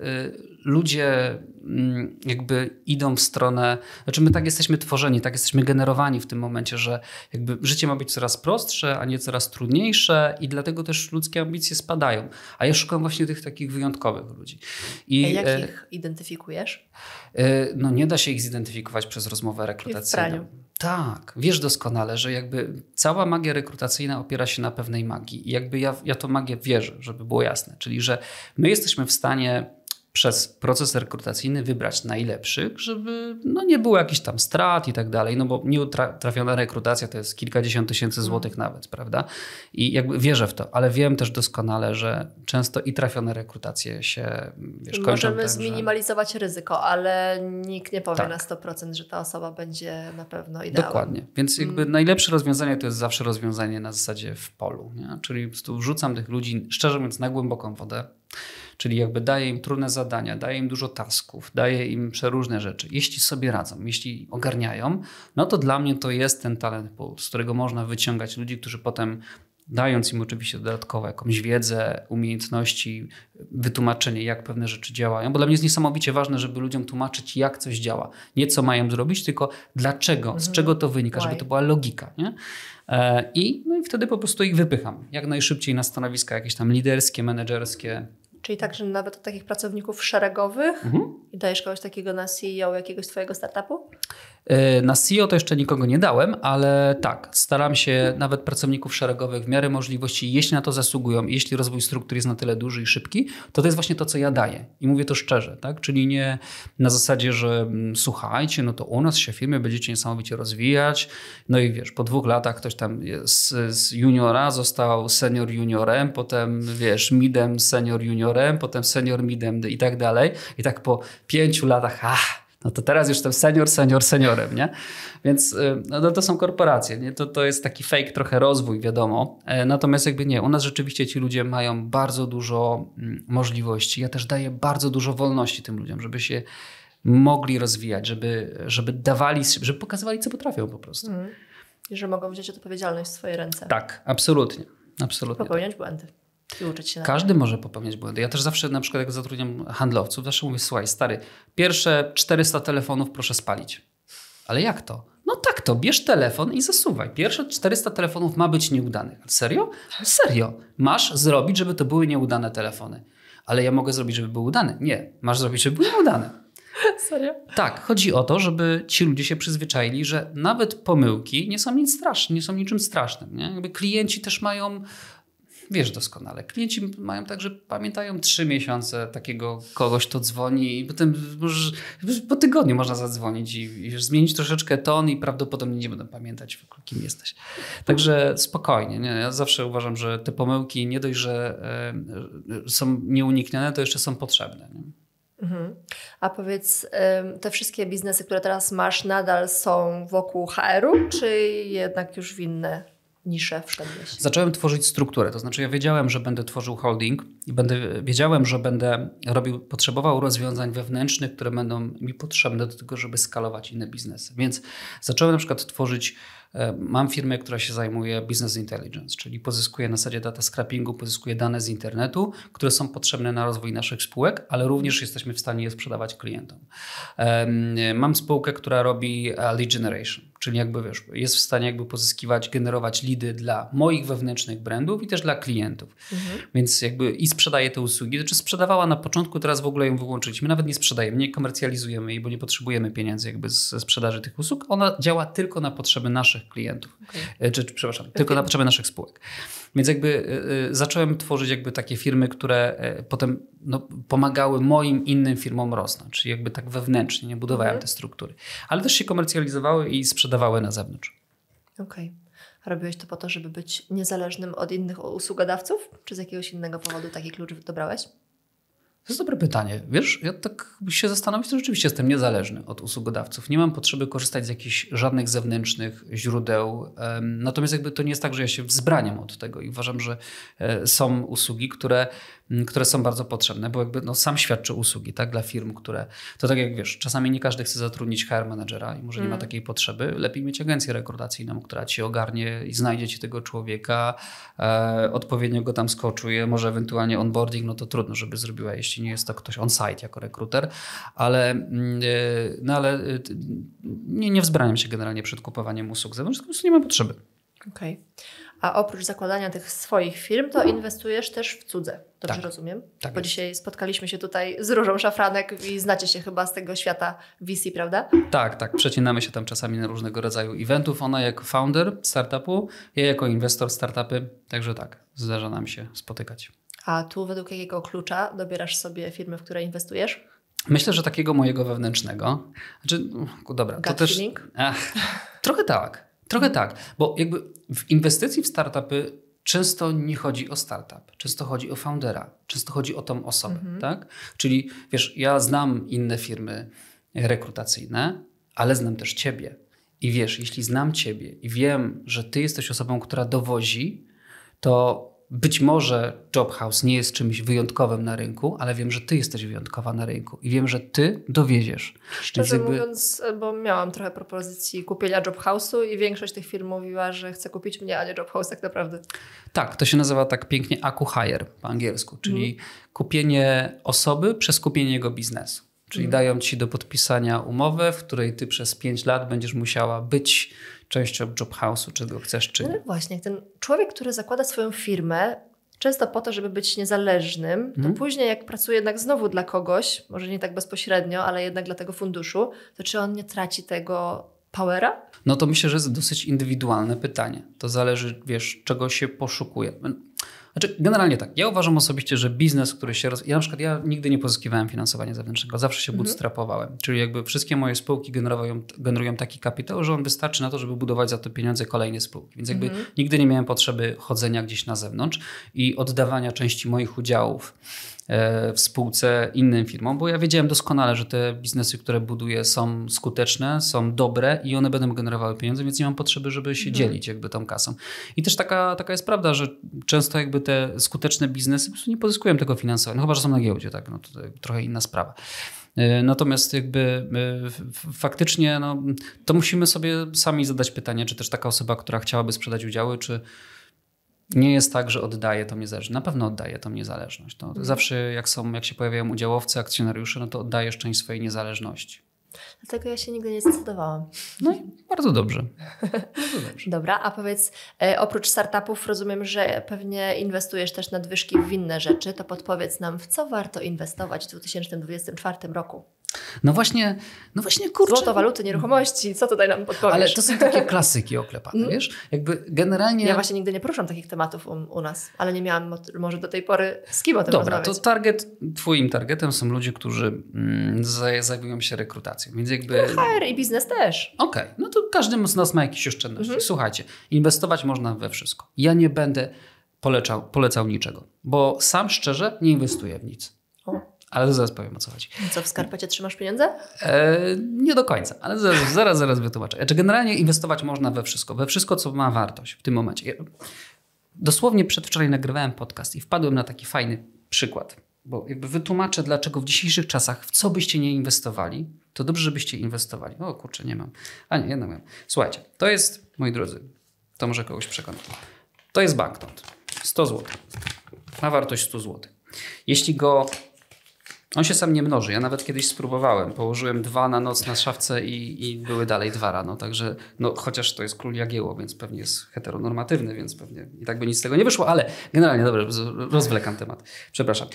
ludzie mm, jakby idą w stronę, znaczy my tak jesteśmy tworzeni, tak jesteśmy generowani w tym momencie, że jakby życie ma być coraz prostsze, a nie coraz trudniejsze i dlatego też ludzkie ambicje spadają. A ja szukam właśnie tych takich wyjątkowych ludzi. I a jak e, ich identyfikujesz? E, no nie da się ich zidentyfikować przez rozmowę rekrutacyjną. Tak, wiesz doskonale, że jakby cała magia rekrutacyjna opiera się na pewnej magii. I jakby ja, ja to magię wierzę, żeby było jasne. Czyli, że my jesteśmy w stanie przez proces rekrutacyjny wybrać najlepszych, żeby no, nie było jakichś tam strat i tak dalej, no bo nieutrafiona rekrutacja to jest kilkadziesiąt tysięcy mm. złotych nawet, prawda? I jakby wierzę w to, ale wiem też doskonale, że często i trafione rekrutacje się wiesz, kończą Możemy tym, zminimalizować że... ryzyko, ale nikt nie powie tak. na 100%, że ta osoba będzie na pewno idealna. Dokładnie, więc jakby mm. najlepsze rozwiązanie to jest zawsze rozwiązanie na zasadzie w polu, nie? czyli po prostu wrzucam tych ludzi, szczerze mówiąc, na głęboką wodę, Czyli jakby daje im trudne zadania, daje im dużo tasków, daje im przeróżne rzeczy. Jeśli sobie radzą, jeśli ogarniają, no to dla mnie to jest ten talent pool, z którego można wyciągać ludzi, którzy potem dając im oczywiście dodatkowo jakąś wiedzę, umiejętności, wytłumaczenie, jak pewne rzeczy działają, bo dla mnie jest niesamowicie ważne, żeby ludziom tłumaczyć, jak coś działa. Nie co mają zrobić, tylko dlaczego, z mhm. czego to wynika, żeby to była logika. Nie? E, I, no i wtedy po prostu ich wypycham jak najszybciej na stanowiska jakieś tam liderskie, menedżerskie, Czyli także nawet od takich pracowników szeregowych mhm. i dajesz kogoś takiego na CEO jakiegoś twojego startupu? E, na CEO to jeszcze nikogo nie dałem, ale tak, staram się nawet pracowników szeregowych w miarę możliwości, jeśli na to zasługują, jeśli rozwój struktur jest na tyle duży i szybki, to to jest właśnie to, co ja daję. I mówię to szczerze, tak? Czyli nie na zasadzie, że mm, słuchajcie, no to u nas się firmy będziecie niesamowicie rozwijać, no i wiesz, po dwóch latach ktoś tam z, z juniora został senior juniorem, potem wiesz, midem senior juniorem, potem senior midem i tak dalej. I tak po pięciu latach, ach, no to teraz już jestem senior, senior, seniorem, nie? Więc y, no to są korporacje, nie? To, to jest taki fake trochę rozwój, wiadomo. E, natomiast jakby nie, u nas rzeczywiście ci ludzie mają bardzo dużo mm, możliwości. Ja też daję bardzo dużo wolności tym ludziom, żeby się mogli rozwijać, żeby, żeby dawali, żeby pokazywali, co potrafią po prostu. Mm. I że mogą wziąć odpowiedzialność w swoje ręce. Tak, absolutnie. absolutnie Popełniać tak. błędy. I uczyć się Każdy może popełniać błędy. Ja też zawsze, na przykład, jak zatrudniam handlowców, zawsze mówię: Słuchaj, stary, pierwsze 400 telefonów proszę spalić. Ale jak to? No tak to, bierz telefon i zasuwaj. Pierwsze 400 telefonów ma być nieudanych. Serio? Serio. Masz zrobić, żeby to były nieudane telefony. Ale ja mogę zrobić, żeby były udane? Nie. Masz zrobić, żeby były nieudane. Serio? Tak, chodzi o to, żeby ci ludzie się przyzwyczaili, że nawet pomyłki nie są nic straszne, nie są niczym strasznym. Nie? Jakby klienci też mają wiesz doskonale. Klienci mają tak, że pamiętają trzy miesiące takiego kogoś, kto dzwoni i potem już po tygodniu można zadzwonić i, zmienić troszeczkę ton i prawdopodobnie nie będą pamiętać, kim jesteś. Także spokojnie. Nie? Ja zawsze uważam, że te pomyłki nie dość, że e, są nieuniknione, to jeszcze są potrzebne. Nie? Mhm. A powiedz, te wszystkie biznesy, które teraz masz, nadal są wokół HR-u, czy jednak już w inne niszę wszedłeś? Zacząłem tworzyć strukturę, to znaczy ja wiedziałem, że będę tworzył holding i będę, wiedziałem, że będę robił, potrzebował rozwiązań wewnętrznych, które będą mi potrzebne do tego, żeby skalować inne biznesy. Więc zacząłem na przykład tworzyć mam firmę, która się zajmuje business intelligence, czyli pozyskuje na zasadzie data scrappingu, pozyskuje dane z internetu, które są potrzebne na rozwój naszych spółek, ale również jesteśmy w stanie je sprzedawać klientom. Mam spółkę, która robi e, lead generation, czyli jakby wiesz, jest w stanie jakby pozyskiwać, generować lidy dla moich wewnętrznych brandów i też dla klientów. Mhm. Więc jakby i sprzedaje te usługi. Znaczy sprzedawała na początku, teraz w ogóle ją wyłączyliśmy. Nawet nie sprzedajemy, nie komercjalizujemy jej, bo nie potrzebujemy pieniędzy jakby ze sprzedaży tych usług. Ona działa tylko na potrzeby naszych klientów, okay. E, czy, przepraszam, tylko na potrzeby naszych spółek. Więc jakby y, zacząłem tworzyć jakby takie firmy, które potem no, pomagały moim innym firmom rosnąć, czyli jakby tak wewnętrznie, nie budowałem okay. te struktury. Ale też się komercjalizowały i sprzedawały na zewnątrz. Okej. A robiłeś to po to, żeby być niezależnym od innych usługodawców? Czy z jakiegoś innego powodu taki klucz dobrałeś? To jest dobre pytanie. Wiesz, ja tak się zastanowić, to rzeczywiście jestem niezależny od usługodawców. Nie mam potrzeby korzystać z jakichś żadnych zewnętrznych źródeł. Natomiast jakby to nie jest tak, że ja się wzbraniam od tego i uważam, że e, są usługi, które które są bardzo potrzebne, bo jakby no, sam świadczy usługi tak, dla firm, które to tak jak wiesz, czasami nie każdy chce zatrudnić HR managera i może mm. nie ma mm. takiej potrzeby. Lepiej mieć agencję rekrutacyjną, która ci ogarnie i znajdzie ci tego człowieka, e, odpowiednio go tam skoczuje, może ewentualnie onboarding, no to trudno, żeby zrobiła, jeśli nie jest to ktoś on-site jako rekruter, ale, mm, e, no, ale e, nie, nie wzbraniam się generalnie przed kupowaniem usług zewnątrz, po prostu nie mam potrzeby. Okej. Okay. A oprócz zakładania tych swoich firm, to inwestujesz też w cudze. Dobrze tak. rozumiem? Tak Bo jest. dzisiaj spotkaliśmy się tutaj z Różą Szafranek i znacie się chyba z tego świata VC, prawda? Tak, tak. Przecinamy się tam czasami na różnego rodzaju eventów. Ona jako founder startupu, ja jako inwestor startupy. Także tak, zdarza nam się spotykać. A tu według jakiego klucza dobierasz sobie firmy, w które inwestujesz? Myślę, że takiego mojego wewnętrznego. Znaczy, dobra, Gut to też. Ach, trochę tak. Trochę tak, bo jakby w inwestycji w startupy często nie chodzi o startup, często chodzi o foundera, często chodzi o tą osobę, mhm. tak? Czyli wiesz, ja znam inne firmy rekrutacyjne, ale znam też ciebie. I wiesz, jeśli znam ciebie i wiem, że ty jesteś osobą, która dowozi, to być może Jobhouse nie jest czymś wyjątkowym na rynku, ale wiem, że ty jesteś wyjątkowa na rynku i wiem, że ty dowieziesz. Szczerze jakby... mówiąc, bo miałam trochę propozycji kupienia Jobhouse'u i większość tych firm mówiła, że chce kupić mnie, a nie Jobhouse tak naprawdę. Tak, to się nazywa tak pięknie acquire po angielsku, czyli mm. kupienie osoby przez kupienie jego biznesu. Czyli mm. dają ci do podpisania umowę, w której ty przez 5 lat będziesz musiała być częścią Jobhouse'u, czy go chcesz, czy no nie. No właśnie, ten człowiek, który zakłada swoją firmę, często po to, żeby być niezależnym, to hmm. później jak pracuje jednak znowu dla kogoś, może nie tak bezpośrednio, ale jednak dla tego funduszu, to czy on nie traci tego powera? No to myślę, że jest dosyć indywidualne pytanie. To zależy, wiesz, czego się poszukuje. Znaczy, generalnie tak. Ja uważam osobiście, że biznes, który się. Roz... Ja na przykład ja nigdy nie pozyskiwałem finansowania zewnętrznego, zawsze się mhm. bootstrapowałem. Czyli jakby wszystkie moje spółki generują, generują taki kapitał, że on wystarczy na to, żeby budować za to pieniądze kolejne spółki. Więc jakby mhm. nigdy nie miałem potrzeby chodzenia gdzieś na zewnątrz i oddawania części moich udziałów w spółce innym firmom, bo ja wiedziałem doskonale, że te biznesy, które buduję są skuteczne, są dobre i one będą generowały pieniądze, więc nie mam potrzeby, żeby się mhm. dzielić jakby tą kasą. I też taka, taka jest prawda, że często jakby te skuteczne biznesy po prostu nie pozyskują tego finansowania, no chyba, że są na giełdzie, tak, no to trochę inna sprawa. E, natomiast jakby e, faktycznie no, to musimy sobie sami zadać pytanie, czy też taka osoba, która chciałaby sprzedać udziały, czy nie jest tak, że oddaje tą niezależność. Na pewno oddaje tą niezależność. No, zawsze jak, są, jak się pojawiają udziałowcy, akcjonariusze, no to oddajesz część swojej niezależności. Dlatego ja się nigdy nie zdecydowałam. No i bardzo dobrze. Bardzo dobrze. Dobra, a powiedz, e, oprócz startupów rozumiem, że pewnie inwestujesz też nadwyżki w inne rzeczy. To podpowiedz nam, w co warto inwestować w 2024 roku? No właśnie, no właśnie kurczę. Złoto, waluty, nieruchomości, co tutaj nam podpowiesz? Ale to są takie klasyki oklepane, mm. wiesz? Jakby generalnie... Ja właśnie nigdy nie poruszam takich tematów u, u nas, ale nie miałam może do tej pory z kim o tym Dobra, rozmawiać. to target, twoim targetem są ludzie, którzy mm, zajmują się rekrutacją, więc jakby... No, HR i biznes też. Okej, okay. no to każdy z nas ma jakieś oszczędności. Mm -hmm. Słuchajcie, inwestować można we wszystko. Ja nie będę polecał, polecał niczego, bo sam szczerze nie inwestuję w nic. Ale zaraz powiem o co chodzi. Co, w skarpecie trzymasz pieniądze? E, nie do końca, ale zaraz, zaraz, zaraz wytłumaczę. Znaczy generalnie inwestować można we wszystko, we wszystko, co ma wartość w tym momencie. Dosłownie przedwczoraj nagrywałem podcast i wpadłem na taki fajny przykład, bo jakby wytłumaczę, dlaczego w dzisiejszych czasach w co byście nie inwestowali, to dobrze, żebyście inwestowali. O kurczę, nie mam. A nie, jednak mam. Słuchajcie, to jest, moi drodzy, to może kogoś przekonać. To jest banknot. 100 zł. Ma wartość 100 zł. Jeśli go on się sam nie mnoży. Ja nawet kiedyś spróbowałem. Położyłem dwa na noc na szafce i, i były dalej dwa rano. Także, no, chociaż to jest król Jagiełło, więc pewnie jest heteronormatywny, więc pewnie i tak by nic z tego nie wyszło, ale generalnie, dobrze, rozwlekam temat. Przepraszam.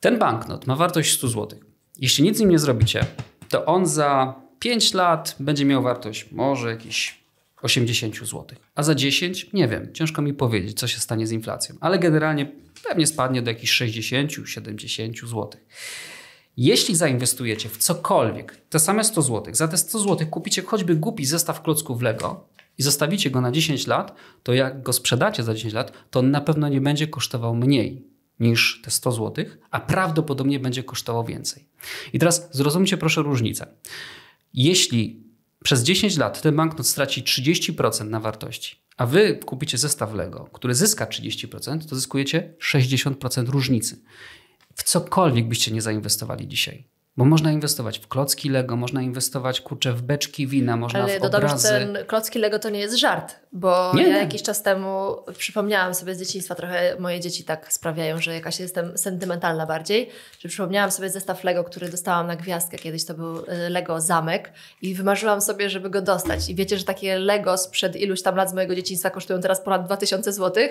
Ten banknot ma wartość 100 zł. Jeśli nic z nim nie zrobicie, to on za 5 lat będzie miał wartość może jakieś 80 zł. A za 10 nie wiem, ciężko mi powiedzieć, co się stanie z inflacją, ale generalnie pewnie spadnie do jakichś 60-70 zł. Jeśli zainwestujecie w cokolwiek, te same 100 zł, za te 100 zł kupicie choćby głupi zestaw klocków Lego, i zostawicie go na 10 lat, to jak go sprzedacie za 10 lat, to on na pewno nie będzie kosztował mniej niż te 100 zł, a prawdopodobnie będzie kosztował więcej. I teraz zrozumcie proszę różnicę. Jeśli przez 10 lat ten banknot straci 30% na wartości, a wy kupicie zestaw Lego, który zyska 30%, to zyskujecie 60% różnicy. W cokolwiek byście nie zainwestowali dzisiaj. Bo można inwestować w klocki Lego, można inwestować kurczę w beczki wina, można Ale w dodam, obrazy. że ten klocki Lego to nie jest żart, bo Nie, ja nie. jakiś czas temu przypomniałam sobie z dzieciństwa, trochę moje dzieci tak sprawiają, że jakaś jestem sentymentalna bardziej, że przypomniałam sobie zestaw Lego, który dostałam na gwiazdkę kiedyś, to był y, Lego Zamek i wymarzyłam sobie, żeby go dostać. I wiecie, że takie Lego sprzed iluś tam lat z mojego dzieciństwa kosztują teraz ponad 2000 zł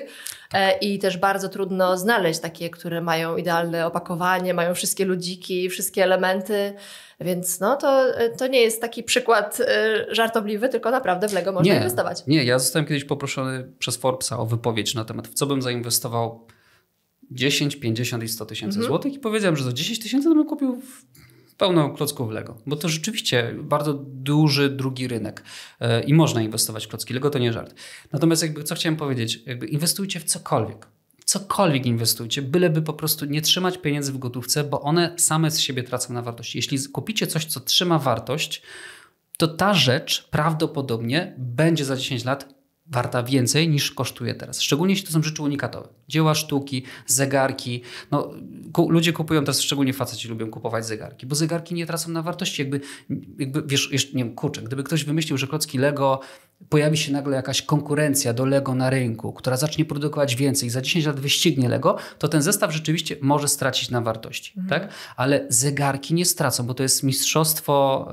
e, i też bardzo trudno znaleźć takie, które mają idealne opakowanie, mają wszystkie ludziki, wszystkie elementy. Więc no, to, to nie jest taki przykład y, żartobliwy, tylko naprawdę w Lego można nie, inwestować. Nie, ja zostałem kiedyś poproszony przez Forbesa o wypowiedź na temat, w co bym zainwestował 10, 50 i 100 tysięcy Mhm. złotych i powiedziałem, że za 10 tysięcy to bym kupił pełno klocków Lego, bo to rzeczywiście bardzo duży drugi rynek e, i można inwestować w klocki Lego, to nie żart. Natomiast jakby co chciałem powiedzieć, jakby inwestujcie w cokolwiek. Cokolwiek inwestujcie, byleby po prostu nie trzymać pieniędzy w gotówce, bo one same z siebie tracą na wartości. Jeśli kupicie coś, co trzyma wartość, to ta rzecz prawdopodobnie będzie za 10 lat warta więcej niż kosztuje teraz. Szczególnie jeśli to są rzeczy unikatowe. Dzieła sztuki, zegarki. No, ku, ludzie kupują teraz, szczególnie faceci lubią kupować zegarki, bo zegarki nie tracą na wartości. Jakby, jakby wiesz, jeszcze, nie wiem, kurczę, gdyby ktoś wymyślił, że klocki Lego pojawi się nagle jakaś konkurencja do Lego na rynku, która zacznie produkować więcej, za 10 lat wyścignie Lego, to ten zestaw rzeczywiście może stracić na wartości. Tak? Ale zegarki nie stracą, bo to jest mistrzostwo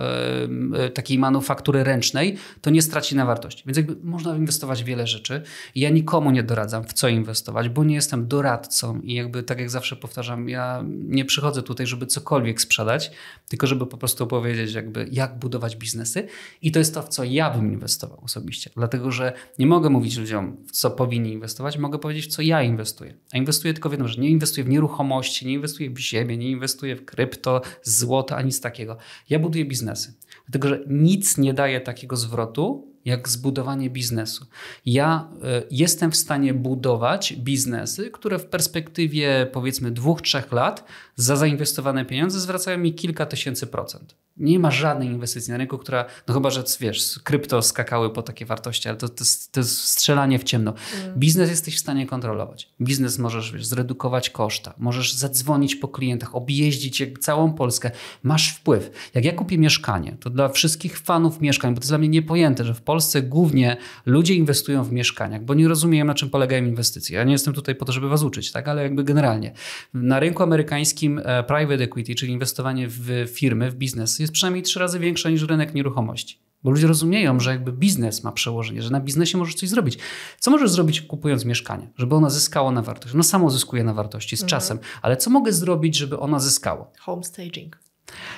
e, takiej manufaktury ręcznej, to nie straci na wartości. Więc jakby można inwestować w wiele rzeczy. I ja nikomu nie doradzam, w co inwestować, bo nie jestem doradcą i jakby tak jak zawsze powtarzam, ja nie przychodzę tutaj, żeby cokolwiek sprzedać, tylko żeby po prostu opowiedzieć jakby jak budować biznesy i to jest to, w co ja bym inwestował osobiście. Dlatego, że nie mogę mówić ludziom, w co powinni inwestować, mogę powiedzieć, w co ja inwestuję. A inwestuję tylko w jedną rzecz. Nie inwestuję w nieruchomości, nie inwestuję w siebie, nie inwestuję w krypto, złoto, ani nic takiego. Ja buduję biznesy. Dlatego, że nic nie daje takiego zwrotu, jak zbudowanie biznesu. Ja y, jestem w stanie budować biznesy, które w perspektywie powiedzmy dwóch, trzech lat za zainwestowane pieniądze zwracają mi kilka tysięcy procent. Nie ma żadnej inwestycji na rynku, która, no chyba, że wiesz, krypto skakały po takie wartości, ale to, to, jest, to jest strzelanie w ciemno. Biznes jesteś w stanie kontrolować. Biznes możesz wiesz, zredukować koszta, możesz zadzwonić po klientach, objeździć całą Polskę. Masz wpływ. Jak ja kupię mieszkanie, to dla wszystkich fanów mieszkań, bo to jest dla mnie niepojęte, że w Polsce głównie ludzie inwestują w mieszkaniach, bo nie rozumieją, na czym polegają inwestycje. Ja nie jestem tutaj po to, żeby was uczyć, tak? ale jakby generalnie. Na rynku amerykańskim e, private equity, czyli inwestowanie w firmy, w biznesy, jest przynajmniej trzy razy większe niż rynek nieruchomości. Bo ludzie rozumieją, że jakby biznes ma przełożenie, że na biznesie możesz coś zrobić. Co możesz zrobić kupując mieszkanie, żeby ono zyskało na wartości? No samo zyskuje na wartości z czasem, ale co mogę zrobić, żeby ono zyskało? Home staging.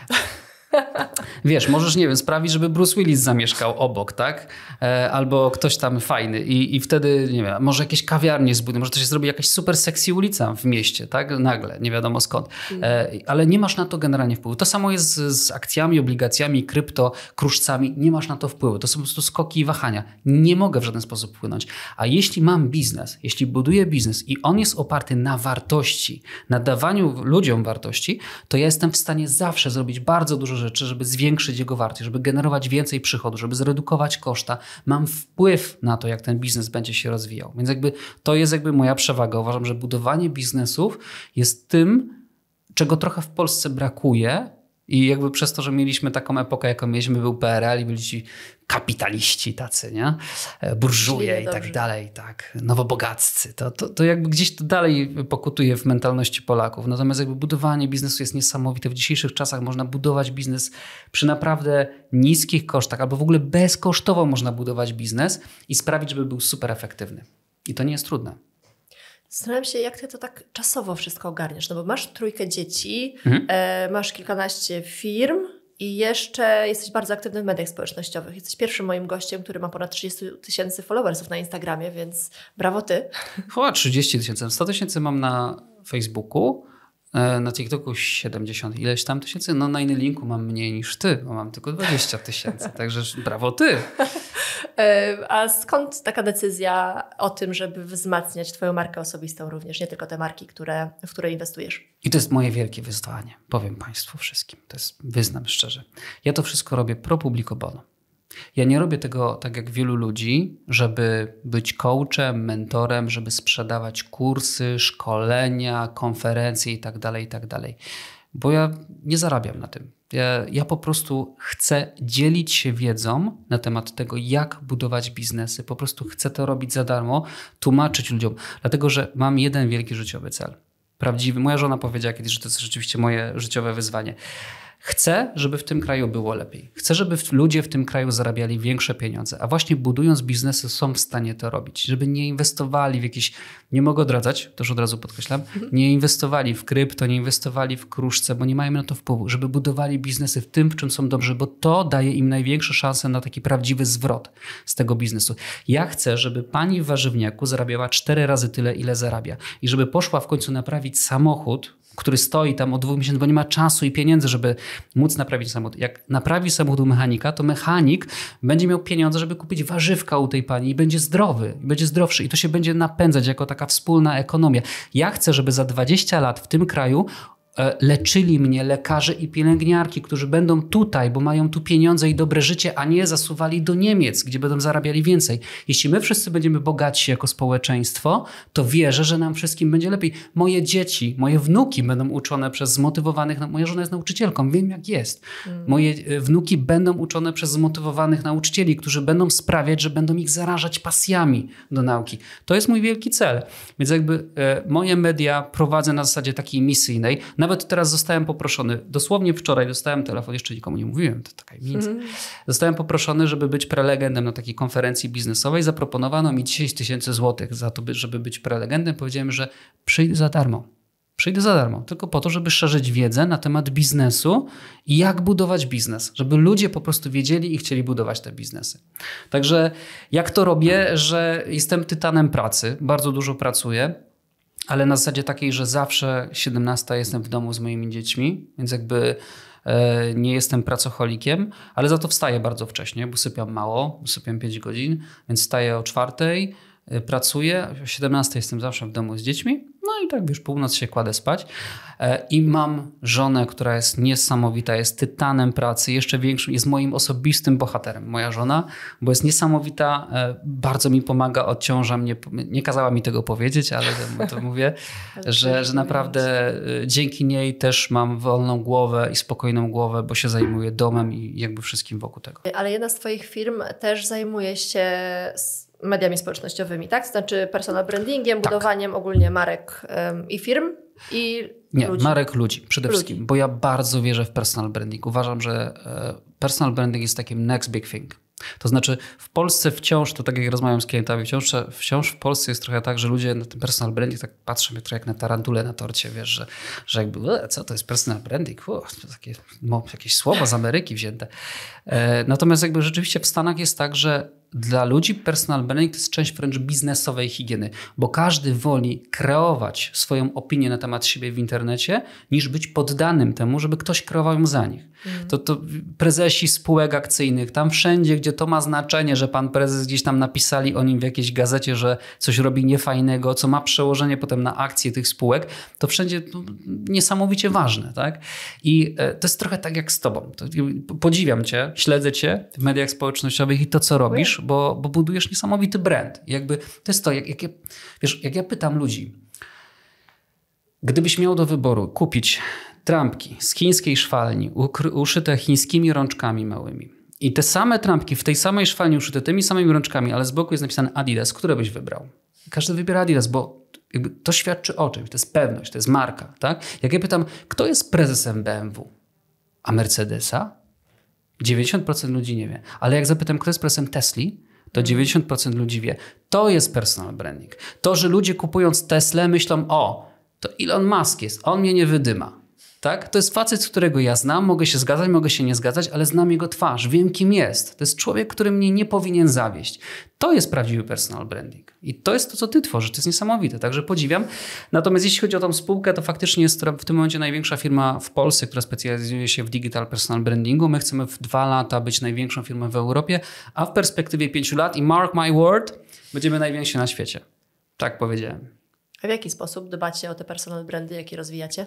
Wiesz, możesz, nie wiem, sprawić, żeby Bruce Willis zamieszkał obok, tak? E, albo ktoś tam fajny i, i wtedy, nie wiem, może jakieś kawiarnie zbudują, może to się zrobi jakaś super sexy ulica w mieście, tak? Nagle, nie wiadomo skąd. E, ale nie masz na to generalnie wpływu. To samo jest z, akcjami, obligacjami, krypto, kruszcami. Nie masz na to wpływu. To są po prostu skoki i wahania. Nie mogę w żaden sposób wpłynąć. A jeśli mam biznes, jeśli buduję biznes i on jest oparty na wartości, na dawaniu ludziom wartości, to ja jestem w stanie zawsze zrobić bardzo dużo rzeczy, żeby zwiększyć jego wartość, żeby generować więcej przychodu, żeby zredukować koszta. Mam wpływ na to, jak ten biznes będzie się rozwijał. Więc jakby to jest jakby moja przewaga. Uważam, że budowanie biznesów jest tym, czego trochę w Polsce brakuje. I jakby przez to, że mieliśmy taką epokę, jaką mieliśmy, był PRL i byli ci kapitaliści tacy, nie? E, Burżuje i tak dalej, tak, nowobogaccy. To, to, to jakby gdzieś to dalej pokutuje w mentalności Polaków. Natomiast jakby budowanie biznesu jest niesamowite. W dzisiejszych czasach można budować biznes przy naprawdę niskich kosztach albo w ogóle bezkosztowo można budować biznes i sprawić, żeby był super efektywny. I to nie jest trudne. Zastanawiam się, jak ty to tak czasowo wszystko ogarniasz, no bo masz trójkę dzieci, Mhm. e, masz kilkanaście firm i jeszcze jesteś bardzo aktywny w mediach społecznościowych. Jesteś pierwszym moim gościem, który ma ponad 30 tysięcy followersów na Instagramie, więc brawo ty. Chyba 30 tysięcy. 100 tysięcy mam na Facebooku, na TikToku 70 ileś tam tysięcy. No na innym linku mam mniej niż ty, bo mam tylko 20 tysięcy. Także brawo ty. E, a skąd taka decyzja o tym, żeby wzmacniać Twoją markę osobistą również, nie tylko te marki, które, w które inwestujesz? I to jest moje wielkie wyzwanie, powiem Państwu wszystkim. To jest, wyznam szczerze. Ja to wszystko robię pro publico bono. Ja nie robię tego tak jak wielu ludzi, żeby być coachem, mentorem, żeby sprzedawać kursy, szkolenia, konferencje itd., tak itd. Tak Bo ja nie zarabiam na tym. Ja, ja, po prostu chcę dzielić się wiedzą na temat tego, jak budować biznesy. Po prostu chcę to robić za darmo, tłumaczyć ludziom, dlatego że mam jeden wielki życiowy cel. Prawdziwy. Moja żona powiedziała kiedyś, że to jest rzeczywiście moje życiowe wyzwanie. Chcę, żeby w tym kraju było lepiej. Chcę, żeby ludzie w tym kraju zarabiali większe pieniądze, a właśnie budując biznesy są w stanie to robić. Żeby nie inwestowali w jakieś, nie mogę odradzać, to już od razu podkreślam, nie inwestowali w krypto, nie inwestowali w kruszce, bo nie mają na to wpływu. Żeby budowali biznesy w tym, w czym są dobrzy, bo to daje im największe szanse na taki prawdziwy zwrot z tego biznesu. Ja chcę, żeby pani w warzywniaku zarabiała cztery razy tyle, ile zarabia i żeby poszła w końcu naprawić samochód, który stoi tam od dwóch miesięcy, bo nie ma czasu i pieniędzy, żeby móc naprawić samochód. Jak naprawi samochód u mechanika, to mechanik będzie miał pieniądze, żeby kupić warzywka u tej pani i będzie zdrowy, i będzie zdrowszy i to się będzie napędzać jako taka wspólna ekonomia. Ja chcę, żeby za 20 lat w tym kraju leczyli mnie lekarze i pielęgniarki, którzy będą tutaj, bo mają tu pieniądze i dobre życie, a nie zasuwali do Niemiec, gdzie będą zarabiali więcej. Jeśli my wszyscy będziemy bogatsi jako społeczeństwo, to wierzę, że nam wszystkim będzie lepiej. Moje dzieci, moje wnuki będą uczone przez zmotywowanych, moja żona jest nauczycielką, wiem jak jest. Mm. Moje e, wnuki będą uczone przez zmotywowanych nauczycieli, którzy będą sprawiać, że będą ich zarażać pasjami do nauki. To jest mój wielki cel. Więc jakby e, moje media prowadzę na zasadzie takiej misyjnej, nawet teraz zostałem poproszony, dosłownie wczoraj dostałem telefon, jeszcze nikomu nie mówiłem, to taka miejsce. Mm. Zostałem poproszony, żeby być prelegentem na takiej konferencji biznesowej. Zaproponowano mi 10 tysięcy złotych za to, żeby być prelegentem. Powiedziałem, że przyjdę za darmo. Przyjdę za darmo, tylko po to, żeby szerzyć wiedzę na temat biznesu i jak budować biznes, żeby ludzie po prostu wiedzieli i chcieli budować te biznesy. Także jak to robię, że jestem tytanem pracy, bardzo dużo pracuję, ale na zasadzie takiej, że zawsze 17 jestem w domu z moimi dziećmi, więc jakby e, nie jestem pracocholikiem, ale za to wstaję bardzo wcześnie, bo sypiam mało, sypiam 5 godzin, więc wstaję o czwartej, pracuję, o 17 jestem zawsze w domu z dziećmi, no i tak wiesz, północ się kładę spać. E, I mam żonę, która jest niesamowita, jest tytanem pracy, jeszcze większym, jest moim osobistym bohaterem, moja żona, bo jest niesamowita, e, bardzo mi pomaga, odciąża mnie, nie kazała mi tego powiedzieć, ale to mówię, że, że naprawdę e, dzięki niej też mam wolną głowę i spokojną głowę, bo się zajmuję domem i jakby wszystkim wokół tego. Ale jedna z Twoich firm też zajmuje się mediami społecznościowymi, tak? Znaczy personal brandingiem, tak. budowaniem ogólnie marek i firm i Nie, ludzi. marek ludzi przede ludzi. wszystkim, bo ja bardzo wierzę w personal branding. Uważam, że e, personal branding jest takim next big thing. To znaczy w Polsce wciąż, to tak jak rozmawiam z klientami, wciąż, wciąż w Polsce jest trochę tak, że ludzie na ten personal branding tak patrzą trochę jak na tarantulę na torcie, wiesz, że, że jakby co to jest personal branding? To takie, jakieś słowo z Ameryki wzięte. E, natomiast jakby rzeczywiście w Stanach jest tak, że dla ludzi personal branding to jest część wręcz biznesowej higieny, bo każdy woli kreować swoją opinię na temat siebie w internecie, niż być poddanym temu, żeby ktoś kreował ją za nich. Mm. To, to prezesi spółek akcyjnych, tam wszędzie, gdzie to ma znaczenie, że pan prezes gdzieś tam napisali o nim w jakiejś gazecie, że coś robi niefajnego, co ma przełożenie potem na akcje tych spółek, to wszędzie no, niesamowicie ważne. Tak? I e, to jest trochę tak jak z tobą. To, podziwiam cię, śledzę cię w mediach społecznościowych i to, co robisz, bo, bo budujesz niesamowity brand. Jakby to jest to, jak, jak, ja, wiesz, jak ja pytam ludzi, gdybyś miał do wyboru kupić trampki z chińskiej szwalni, uszyte chińskimi rączkami małymi i te same trampki w tej samej szwalni uszyte tymi samymi rączkami, ale z boku jest napisane Adidas, które byś wybrał? Każdy wybiera Adidas, bo to świadczy o czymś, to jest pewność, to jest marka. Tak? Jak ja pytam, kto jest prezesem BMW? A Mercedesa? 90% ludzi nie wie. Ale jak zapytam, kto jest prezesem Tesli, to 90% ludzi wie. To jest personal branding. To, że ludzie kupując Tesla myślą, o, to Elon Musk jest, on mnie nie wydyma. Tak? To jest facet, którego ja znam, mogę się zgadzać, mogę się nie zgadzać, ale znam jego twarz, wiem kim jest. To jest człowiek, który mnie nie powinien zawieść. To jest prawdziwy personal branding. I to jest to, co ty tworzysz. To jest niesamowite, także podziwiam. Natomiast jeśli chodzi o tą spółkę, to faktycznie jest w tym momencie największa firma w Polsce, która specjalizuje się w digital personal brandingu. My chcemy w dwa lata być największą firmą w Europie, a w perspektywie pięciu lat i mark my word, będziemy najwięksi na świecie. Tak powiedziałem. A w jaki sposób dbacie o te personal brandy, jakie rozwijacie?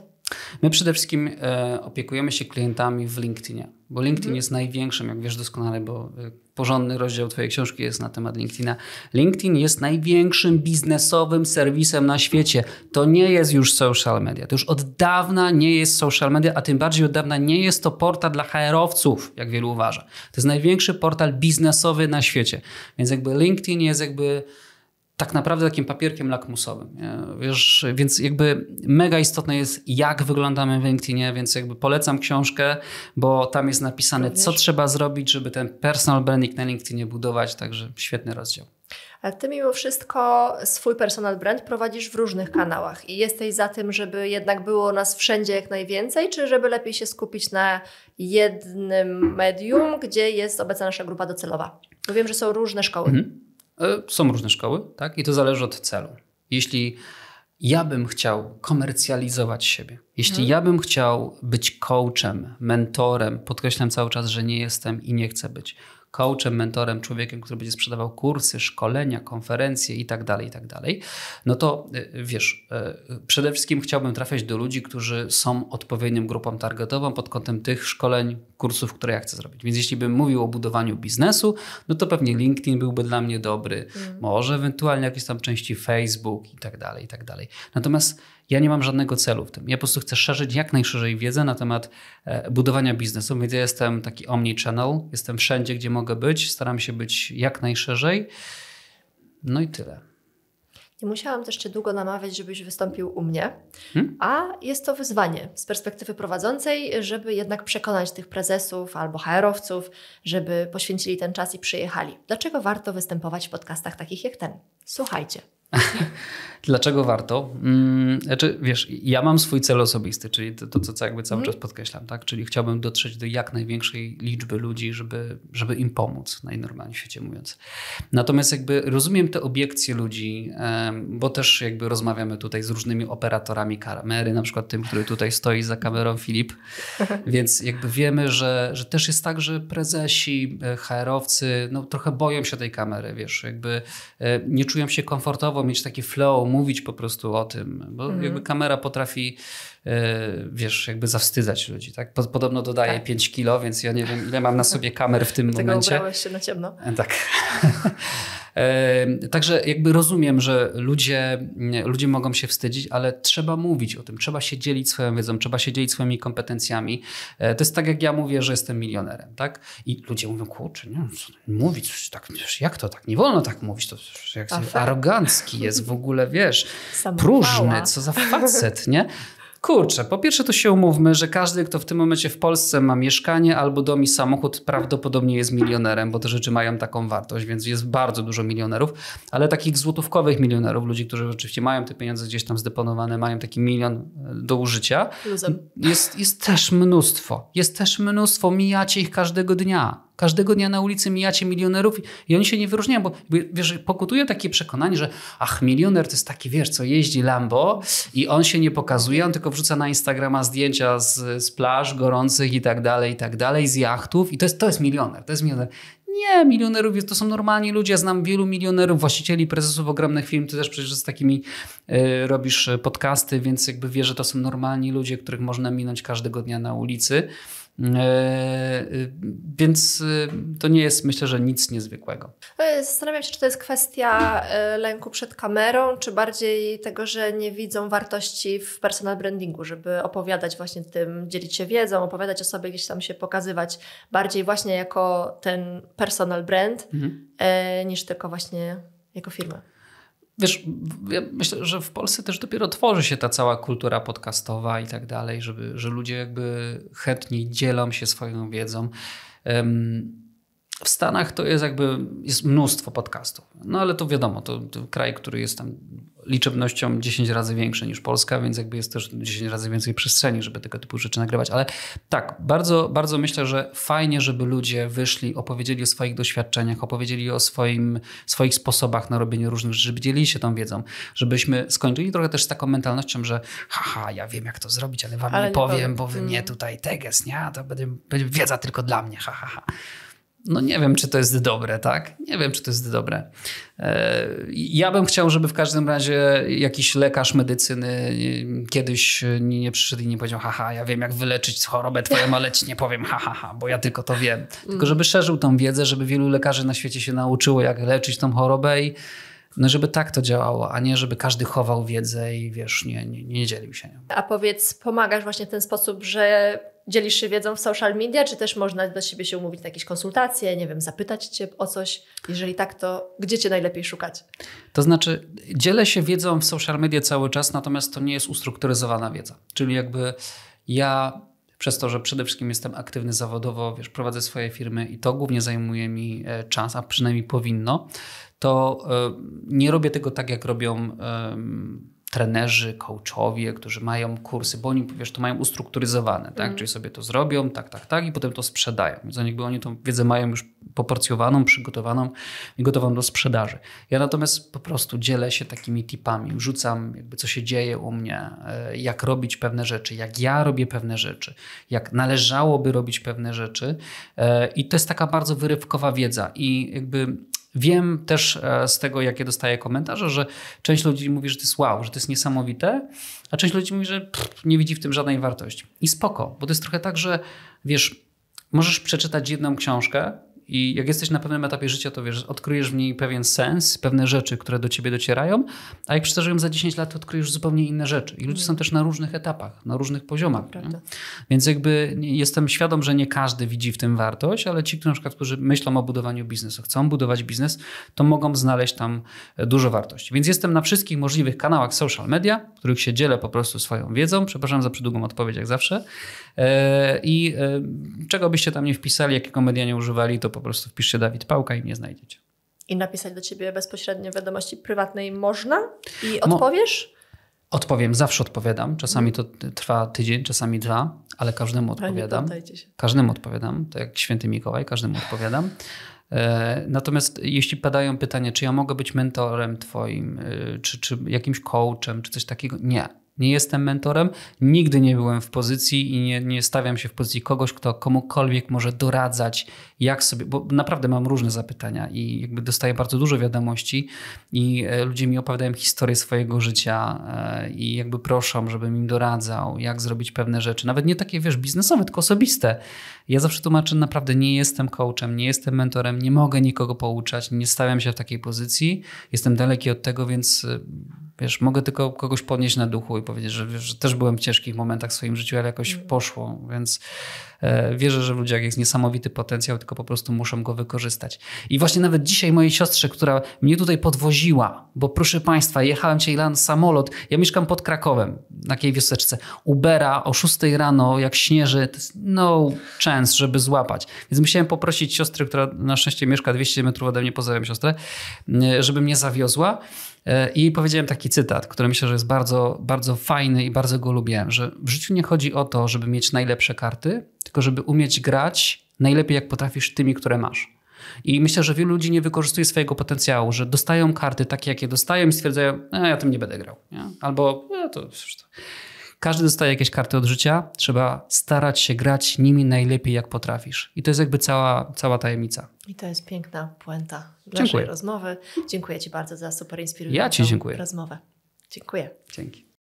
My przede wszystkim e, opiekujemy się klientami w LinkedInie, bo LinkedIn mhm. jest największym, jak wiesz doskonale, bo e, porządny rozdział Twojej książki jest na temat LinkedIna. LinkedIn jest największym biznesowym serwisem na świecie. To nie jest już social media. To już od dawna nie jest social media, a tym bardziej od dawna nie jest to portal dla HR-owców, jak wielu uważa. To jest największy portal biznesowy na świecie. Więc jakby LinkedIn jest jakby tak naprawdę takim papierkiem lakmusowym. Wiesz, więc jakby mega istotne jest, jak wyglądamy w LinkedInie, więc jakby polecam książkę, bo tam jest napisane, co trzeba zrobić, żeby ten personal branding na LinkedInie budować, także świetny rozdział. Ale ty mimo wszystko swój personal brand prowadzisz w różnych kanałach i jesteś za tym, żeby jednak było nas wszędzie jak najwięcej, czy żeby lepiej się skupić na jednym medium, gdzie jest obecna nasza grupa docelowa? Bo wiem, że są różne szkoły. Mhm. E, są różne szkoły, tak? I to zależy od celu. Jeśli ja bym chciał komercjalizować siebie, jeśli hmm. ja bym chciał być coachem, mentorem, podkreślam cały czas, że nie jestem i nie chcę być, coachem, mentorem, człowiekiem, który będzie sprzedawał kursy, szkolenia, konferencje itd., tak itd., tak no to y, wiesz, y, przede wszystkim chciałbym trafiać do ludzi, którzy są odpowiednią grupą targetową pod kątem tych szkoleń, kursów, które ja chcę zrobić. Więc jeśli bym mówił o budowaniu biznesu, no to pewnie LinkedIn byłby dla mnie dobry, mm. może ewentualnie jakieś tam części Facebook i tak dalej, i tak dalej. Natomiast ja nie mam żadnego celu w tym. Ja po prostu chcę szerzyć jak najszerzej wiedzę na temat e, budowania biznesu, więc ja jestem taki omni-channel, jestem wszędzie, gdzie mogę być, staram się być jak najszerzej. No i tyle. Nie musiałam też Cię długo namawiać, żebyś wystąpił u mnie, hmm? a jest to wyzwanie z perspektywy prowadzącej, żeby jednak przekonać tych prezesów albo HR-owców, żeby poświęcili ten czas i przyjechali. Dlaczego warto występować w podcastach takich jak ten? Słuchajcie. Dlaczego warto? Hmm, znaczy, wiesz, ja mam swój cel osobisty, czyli to, to co jakby cały mm. czas podkreślam, tak? Czyli chciałbym dotrzeć do jak największej liczby ludzi, żeby, żeby im pomóc, najnormalniej w świecie mówiąc. Natomiast jakby rozumiem te obiekcje ludzi, bo też jakby rozmawiamy tutaj z różnymi operatorami kamery, na przykład tym, który tutaj stoi za kamerą, Filip, więc jakby wiemy, że, że też jest tak, że prezesi, e, HR-owcy, no trochę boją się tej kamery, wiesz, jakby e, nie czują się komfortowo mieć taki flow, mówić po prostu o tym, bo mhm. jakby kamera potrafi, wiesz, jakby zawstydzać ludzi, tak? Podobno dodaje tak. 5 kilo, więc ja nie wiem, ile mam na sobie kamer w tym momencie. Tego się na ciemno. Tak. Także jakby rozumiem, że ludzie, ludzie mogą się wstydzić, ale trzeba mówić o tym, trzeba się dzielić swoją wiedzą, trzeba się dzielić swoimi kompetencjami. E, to jest tak, jak ja mówię, że jestem milionerem, tak? I ludzie mówią, kurczę, nie, mówić tak, jak to tak, nie wolno tak mówić, to jak arogancki jest w ogóle, wiesz, próżny, co za facet, nie? Kurczę, po pierwsze to się umówmy, że każdy, kto w tym momencie w Polsce ma mieszkanie albo dom i samochód, prawdopodobnie jest milionerem, bo te rzeczy mają taką wartość, więc jest bardzo dużo milionerów, ale takich złotówkowych milionerów, ludzi, którzy rzeczywiście mają te pieniądze gdzieś tam zdeponowane, mają taki milion e, do użycia, jest, jest też mnóstwo. Jest też mnóstwo, mijacie ich każdego dnia. Każdego dnia na ulicy mijacie milionerów i oni się nie wyróżniają, bo wiesz, pokutuje takie przekonanie, że ach, milioner to jest taki, wiesz, co jeździ Lambo i on się nie pokazuje, on tylko wrzuca na Instagrama zdjęcia z, z plaż gorących i tak dalej, i tak dalej, z jachtów i to jest, to jest milioner, to jest milioner. Nie, milionerów to są normalni ludzie. Ja znam wielu milionerów, właścicieli, prezesów ogromnych firm. Ty też przecież z takimi y, robisz podcasty, więc jakby wiesz, że to są normalni ludzie, których można minąć każdego dnia na ulicy. E, więc e, to nie jest, myślę, że nic niezwykłego. E, zastanawiam się, czy to jest kwestia lęku przed kamerą, czy bardziej tego, że nie widzą wartości w personal brandingu, żeby opowiadać właśnie tym, dzielić się wiedzą, opowiadać o sobie, gdzieś tam się pokazywać bardziej właśnie jako ten personal brand, mhm. niż tylko właśnie jako firma. Wiesz, ja myślę, że w Polsce też dopiero tworzy się ta cała kultura podcastowa i tak dalej, żeby, że ludzie jakby chętniej dzielą się swoją wiedzą. W Stanach to jest jakby jest mnóstwo podcastów. No ale to wiadomo, to, to kraj, który jest tam liczebnością 10 razy większe niż Polska, więc jakby jest też 10 razy więcej przestrzeni, żeby tego typu rzeczy nagrywać. Ale tak, bardzo, bardzo myślę, że fajnie, żeby ludzie wyszli, opowiedzieli o swoich doświadczeniach, opowiedzieli o swoim, swoich sposobach na robienie różnych rzeczy, żeby dzielili się tą wiedzą, żebyśmy skończyli trochę też z taką mentalnością, że haha, ja wiem jak to zrobić, ale wam ale nie, nie powiem, powiem, bo wy mnie mm. tutaj teges, nie? To będzie, będzie wiedza tylko dla mnie, hahaha. Ha, ha no nie wiem, czy to jest dobre, tak? Nie wiem, czy to jest dobre. E, ja bym chciał, żeby w każdym razie jakiś lekarz medycyny kiedyś nie przyszedł i nie powiedział, haha, ja wiem, jak wyleczyć chorobę twoją, ale ci nie powiem, haha, ha, bo ja tylko to wiem. Tylko żeby szerzył tą wiedzę, żeby wielu lekarzy na świecie się nauczyło, jak leczyć tą chorobę i no żeby tak to działało, a nie żeby każdy chował wiedzę i wiesz, nie, nie, nie dzielił się nią. A powiedz, pomagasz właśnie w ten sposób, że dzielisz się wiedzą w social media, czy też można do siebie się umówić na jakieś konsultacje, nie wiem, zapytać Cię o coś? Jeżeli tak, to gdzie Cię najlepiej szukać? To znaczy, dzielę się wiedzą w social media cały czas, natomiast to nie jest ustrukturyzowana wiedza. Czyli jakby ja przez to, że przede wszystkim jestem aktywny zawodowo, wiesz, prowadzę swoje firmy i to głównie zajmuje mi e, czas, a przynajmniej powinno, to e, nie robię tego tak, jak robią trenerzy, coachowie, którzy mają kursy, bo oni, wiesz, to mają ustrukturyzowane, tak? Mm. Czyli sobie to zrobią, tak, tak, tak i potem to sprzedają. Więc jakby oni tą wiedzę mają już poporcjowaną, przygotowaną i gotowaną do sprzedaży. Ja natomiast po prostu dzielę się takimi tipami, wrzucam jakby co się dzieje u mnie, e, jak robić pewne rzeczy, jak ja robię pewne rzeczy, jak należałoby robić pewne rzeczy e, i to jest taka bardzo wyrywkowa wiedza i jakby Wiem też e, z tego, jakie dostaję komentarze, że część ludzi mówi, że to jest wow, że to jest niesamowite, a część ludzi mówi, że pff, nie widzi w tym żadnej wartości. I spoko, bo to jest trochę tak, że wiesz, możesz przeczytać jedną książkę i jak jesteś na pewnym etapie życia, to wiesz, odkryjesz w niej pewien sens, pewne rzeczy, które do ciebie docierają, a jak przeczytasz ją za 10 lat, to odkryjesz zupełnie inne rzeczy. I ludzie są też na różnych etapach, na różnych poziomach. Więc jakby jestem świadom, że nie każdy widzi w tym wartość, ale ci, którzy, na przykład, którzy myślą o budowaniu biznesu, chcą budować biznes, to mogą znaleźć tam dużo wartości. Więc jestem na wszystkich możliwych kanałach social media, w których się dzielę po prostu swoją wiedzą. Przepraszam za przydługą odpowiedź, jak zawsze. E, I e, czego byście tam nie wpisali, jakiego media nie używali, to po prostu wpiszcie Dawid Pałka i mnie znajdziecie. I napisać do ciebie bezpośrednio wiadomości prywatnej można? I odpowiesz? Odpowiem, zawsze odpowiadam. Czasami to trwa tydzień, czasami dwa, ale każdemu odpowiadam. Każdemu odpowiadam, tak jak święty Mikołaj, każdemu odpowiadam. E, natomiast jeśli padają pytania, czy ja mogę być mentorem twoim, czy, czy jakimś coachem, czy coś takiego, nie nie jestem mentorem, nigdy nie byłem w pozycji i nie, nie stawiam się w pozycji kogoś, kto komukolwiek może doradzać, jak sobie, bo naprawdę mam różne zapytania i jakby dostaję bardzo dużo wiadomości i e, ludzie mi opowiadają historię swojego życia e, i jakby proszą, żebym im doradzał, jak zrobić pewne rzeczy, nawet nie takie, wiesz, biznesowe, tylko osobiste. Ja zawsze tłumaczę, naprawdę nie jestem coachem, nie jestem mentorem, nie mogę nikogo pouczać, nie stawiam się w takiej pozycji, jestem daleki od tego, więc e, wiesz, mogę tylko kogoś podnieść na duchu i powiedzieć, że, wiesz, że też byłem w ciężkich momentach w swoim życiu, ale jakoś poszło, więc wierzę, że w ludziach jest niesamowity potencjał, tylko po prostu muszą go wykorzystać. I właśnie nawet dzisiaj mojej siostrze, która mnie tutaj podwoziła, bo proszę Państwa, jechałem cię na samolot, ja mieszkam pod Krakowem, na takiej wioseczce, Ubera o 6 rano, jak śnieży, to jest no chance, żeby złapać. Więc musiałem poprosić siostrę, która na szczęście mieszka 200 metrów ode mnie, pozdrawiam siostrę, żeby mnie zawiozła. E, I powiedziałem taki cytat, który myślę, że jest bardzo, bardzo fajny i bardzo go lubiłem, że w życiu nie chodzi o to, żeby mieć najlepsze karty, tylko żeby umieć grać najlepiej jak potrafisz tymi, które masz. I myślę, że wielu ludzi nie wykorzystuje swojego potencjału, że dostają karty takie, jakie dostają i stwierdzają, e, ja tym nie będę grał. Nie? Albo e, to, to każdy dostaje jakieś karty od życia, trzeba starać się grać nimi najlepiej, jak potrafisz. I to jest jakby cała, cała tajemnica. I to jest piękna puenta naszej rozmowy. Dziękuję Ci bardzo za super inspirującą ja ci dziękuję. rozmowę. Dziękuję. Dzięki.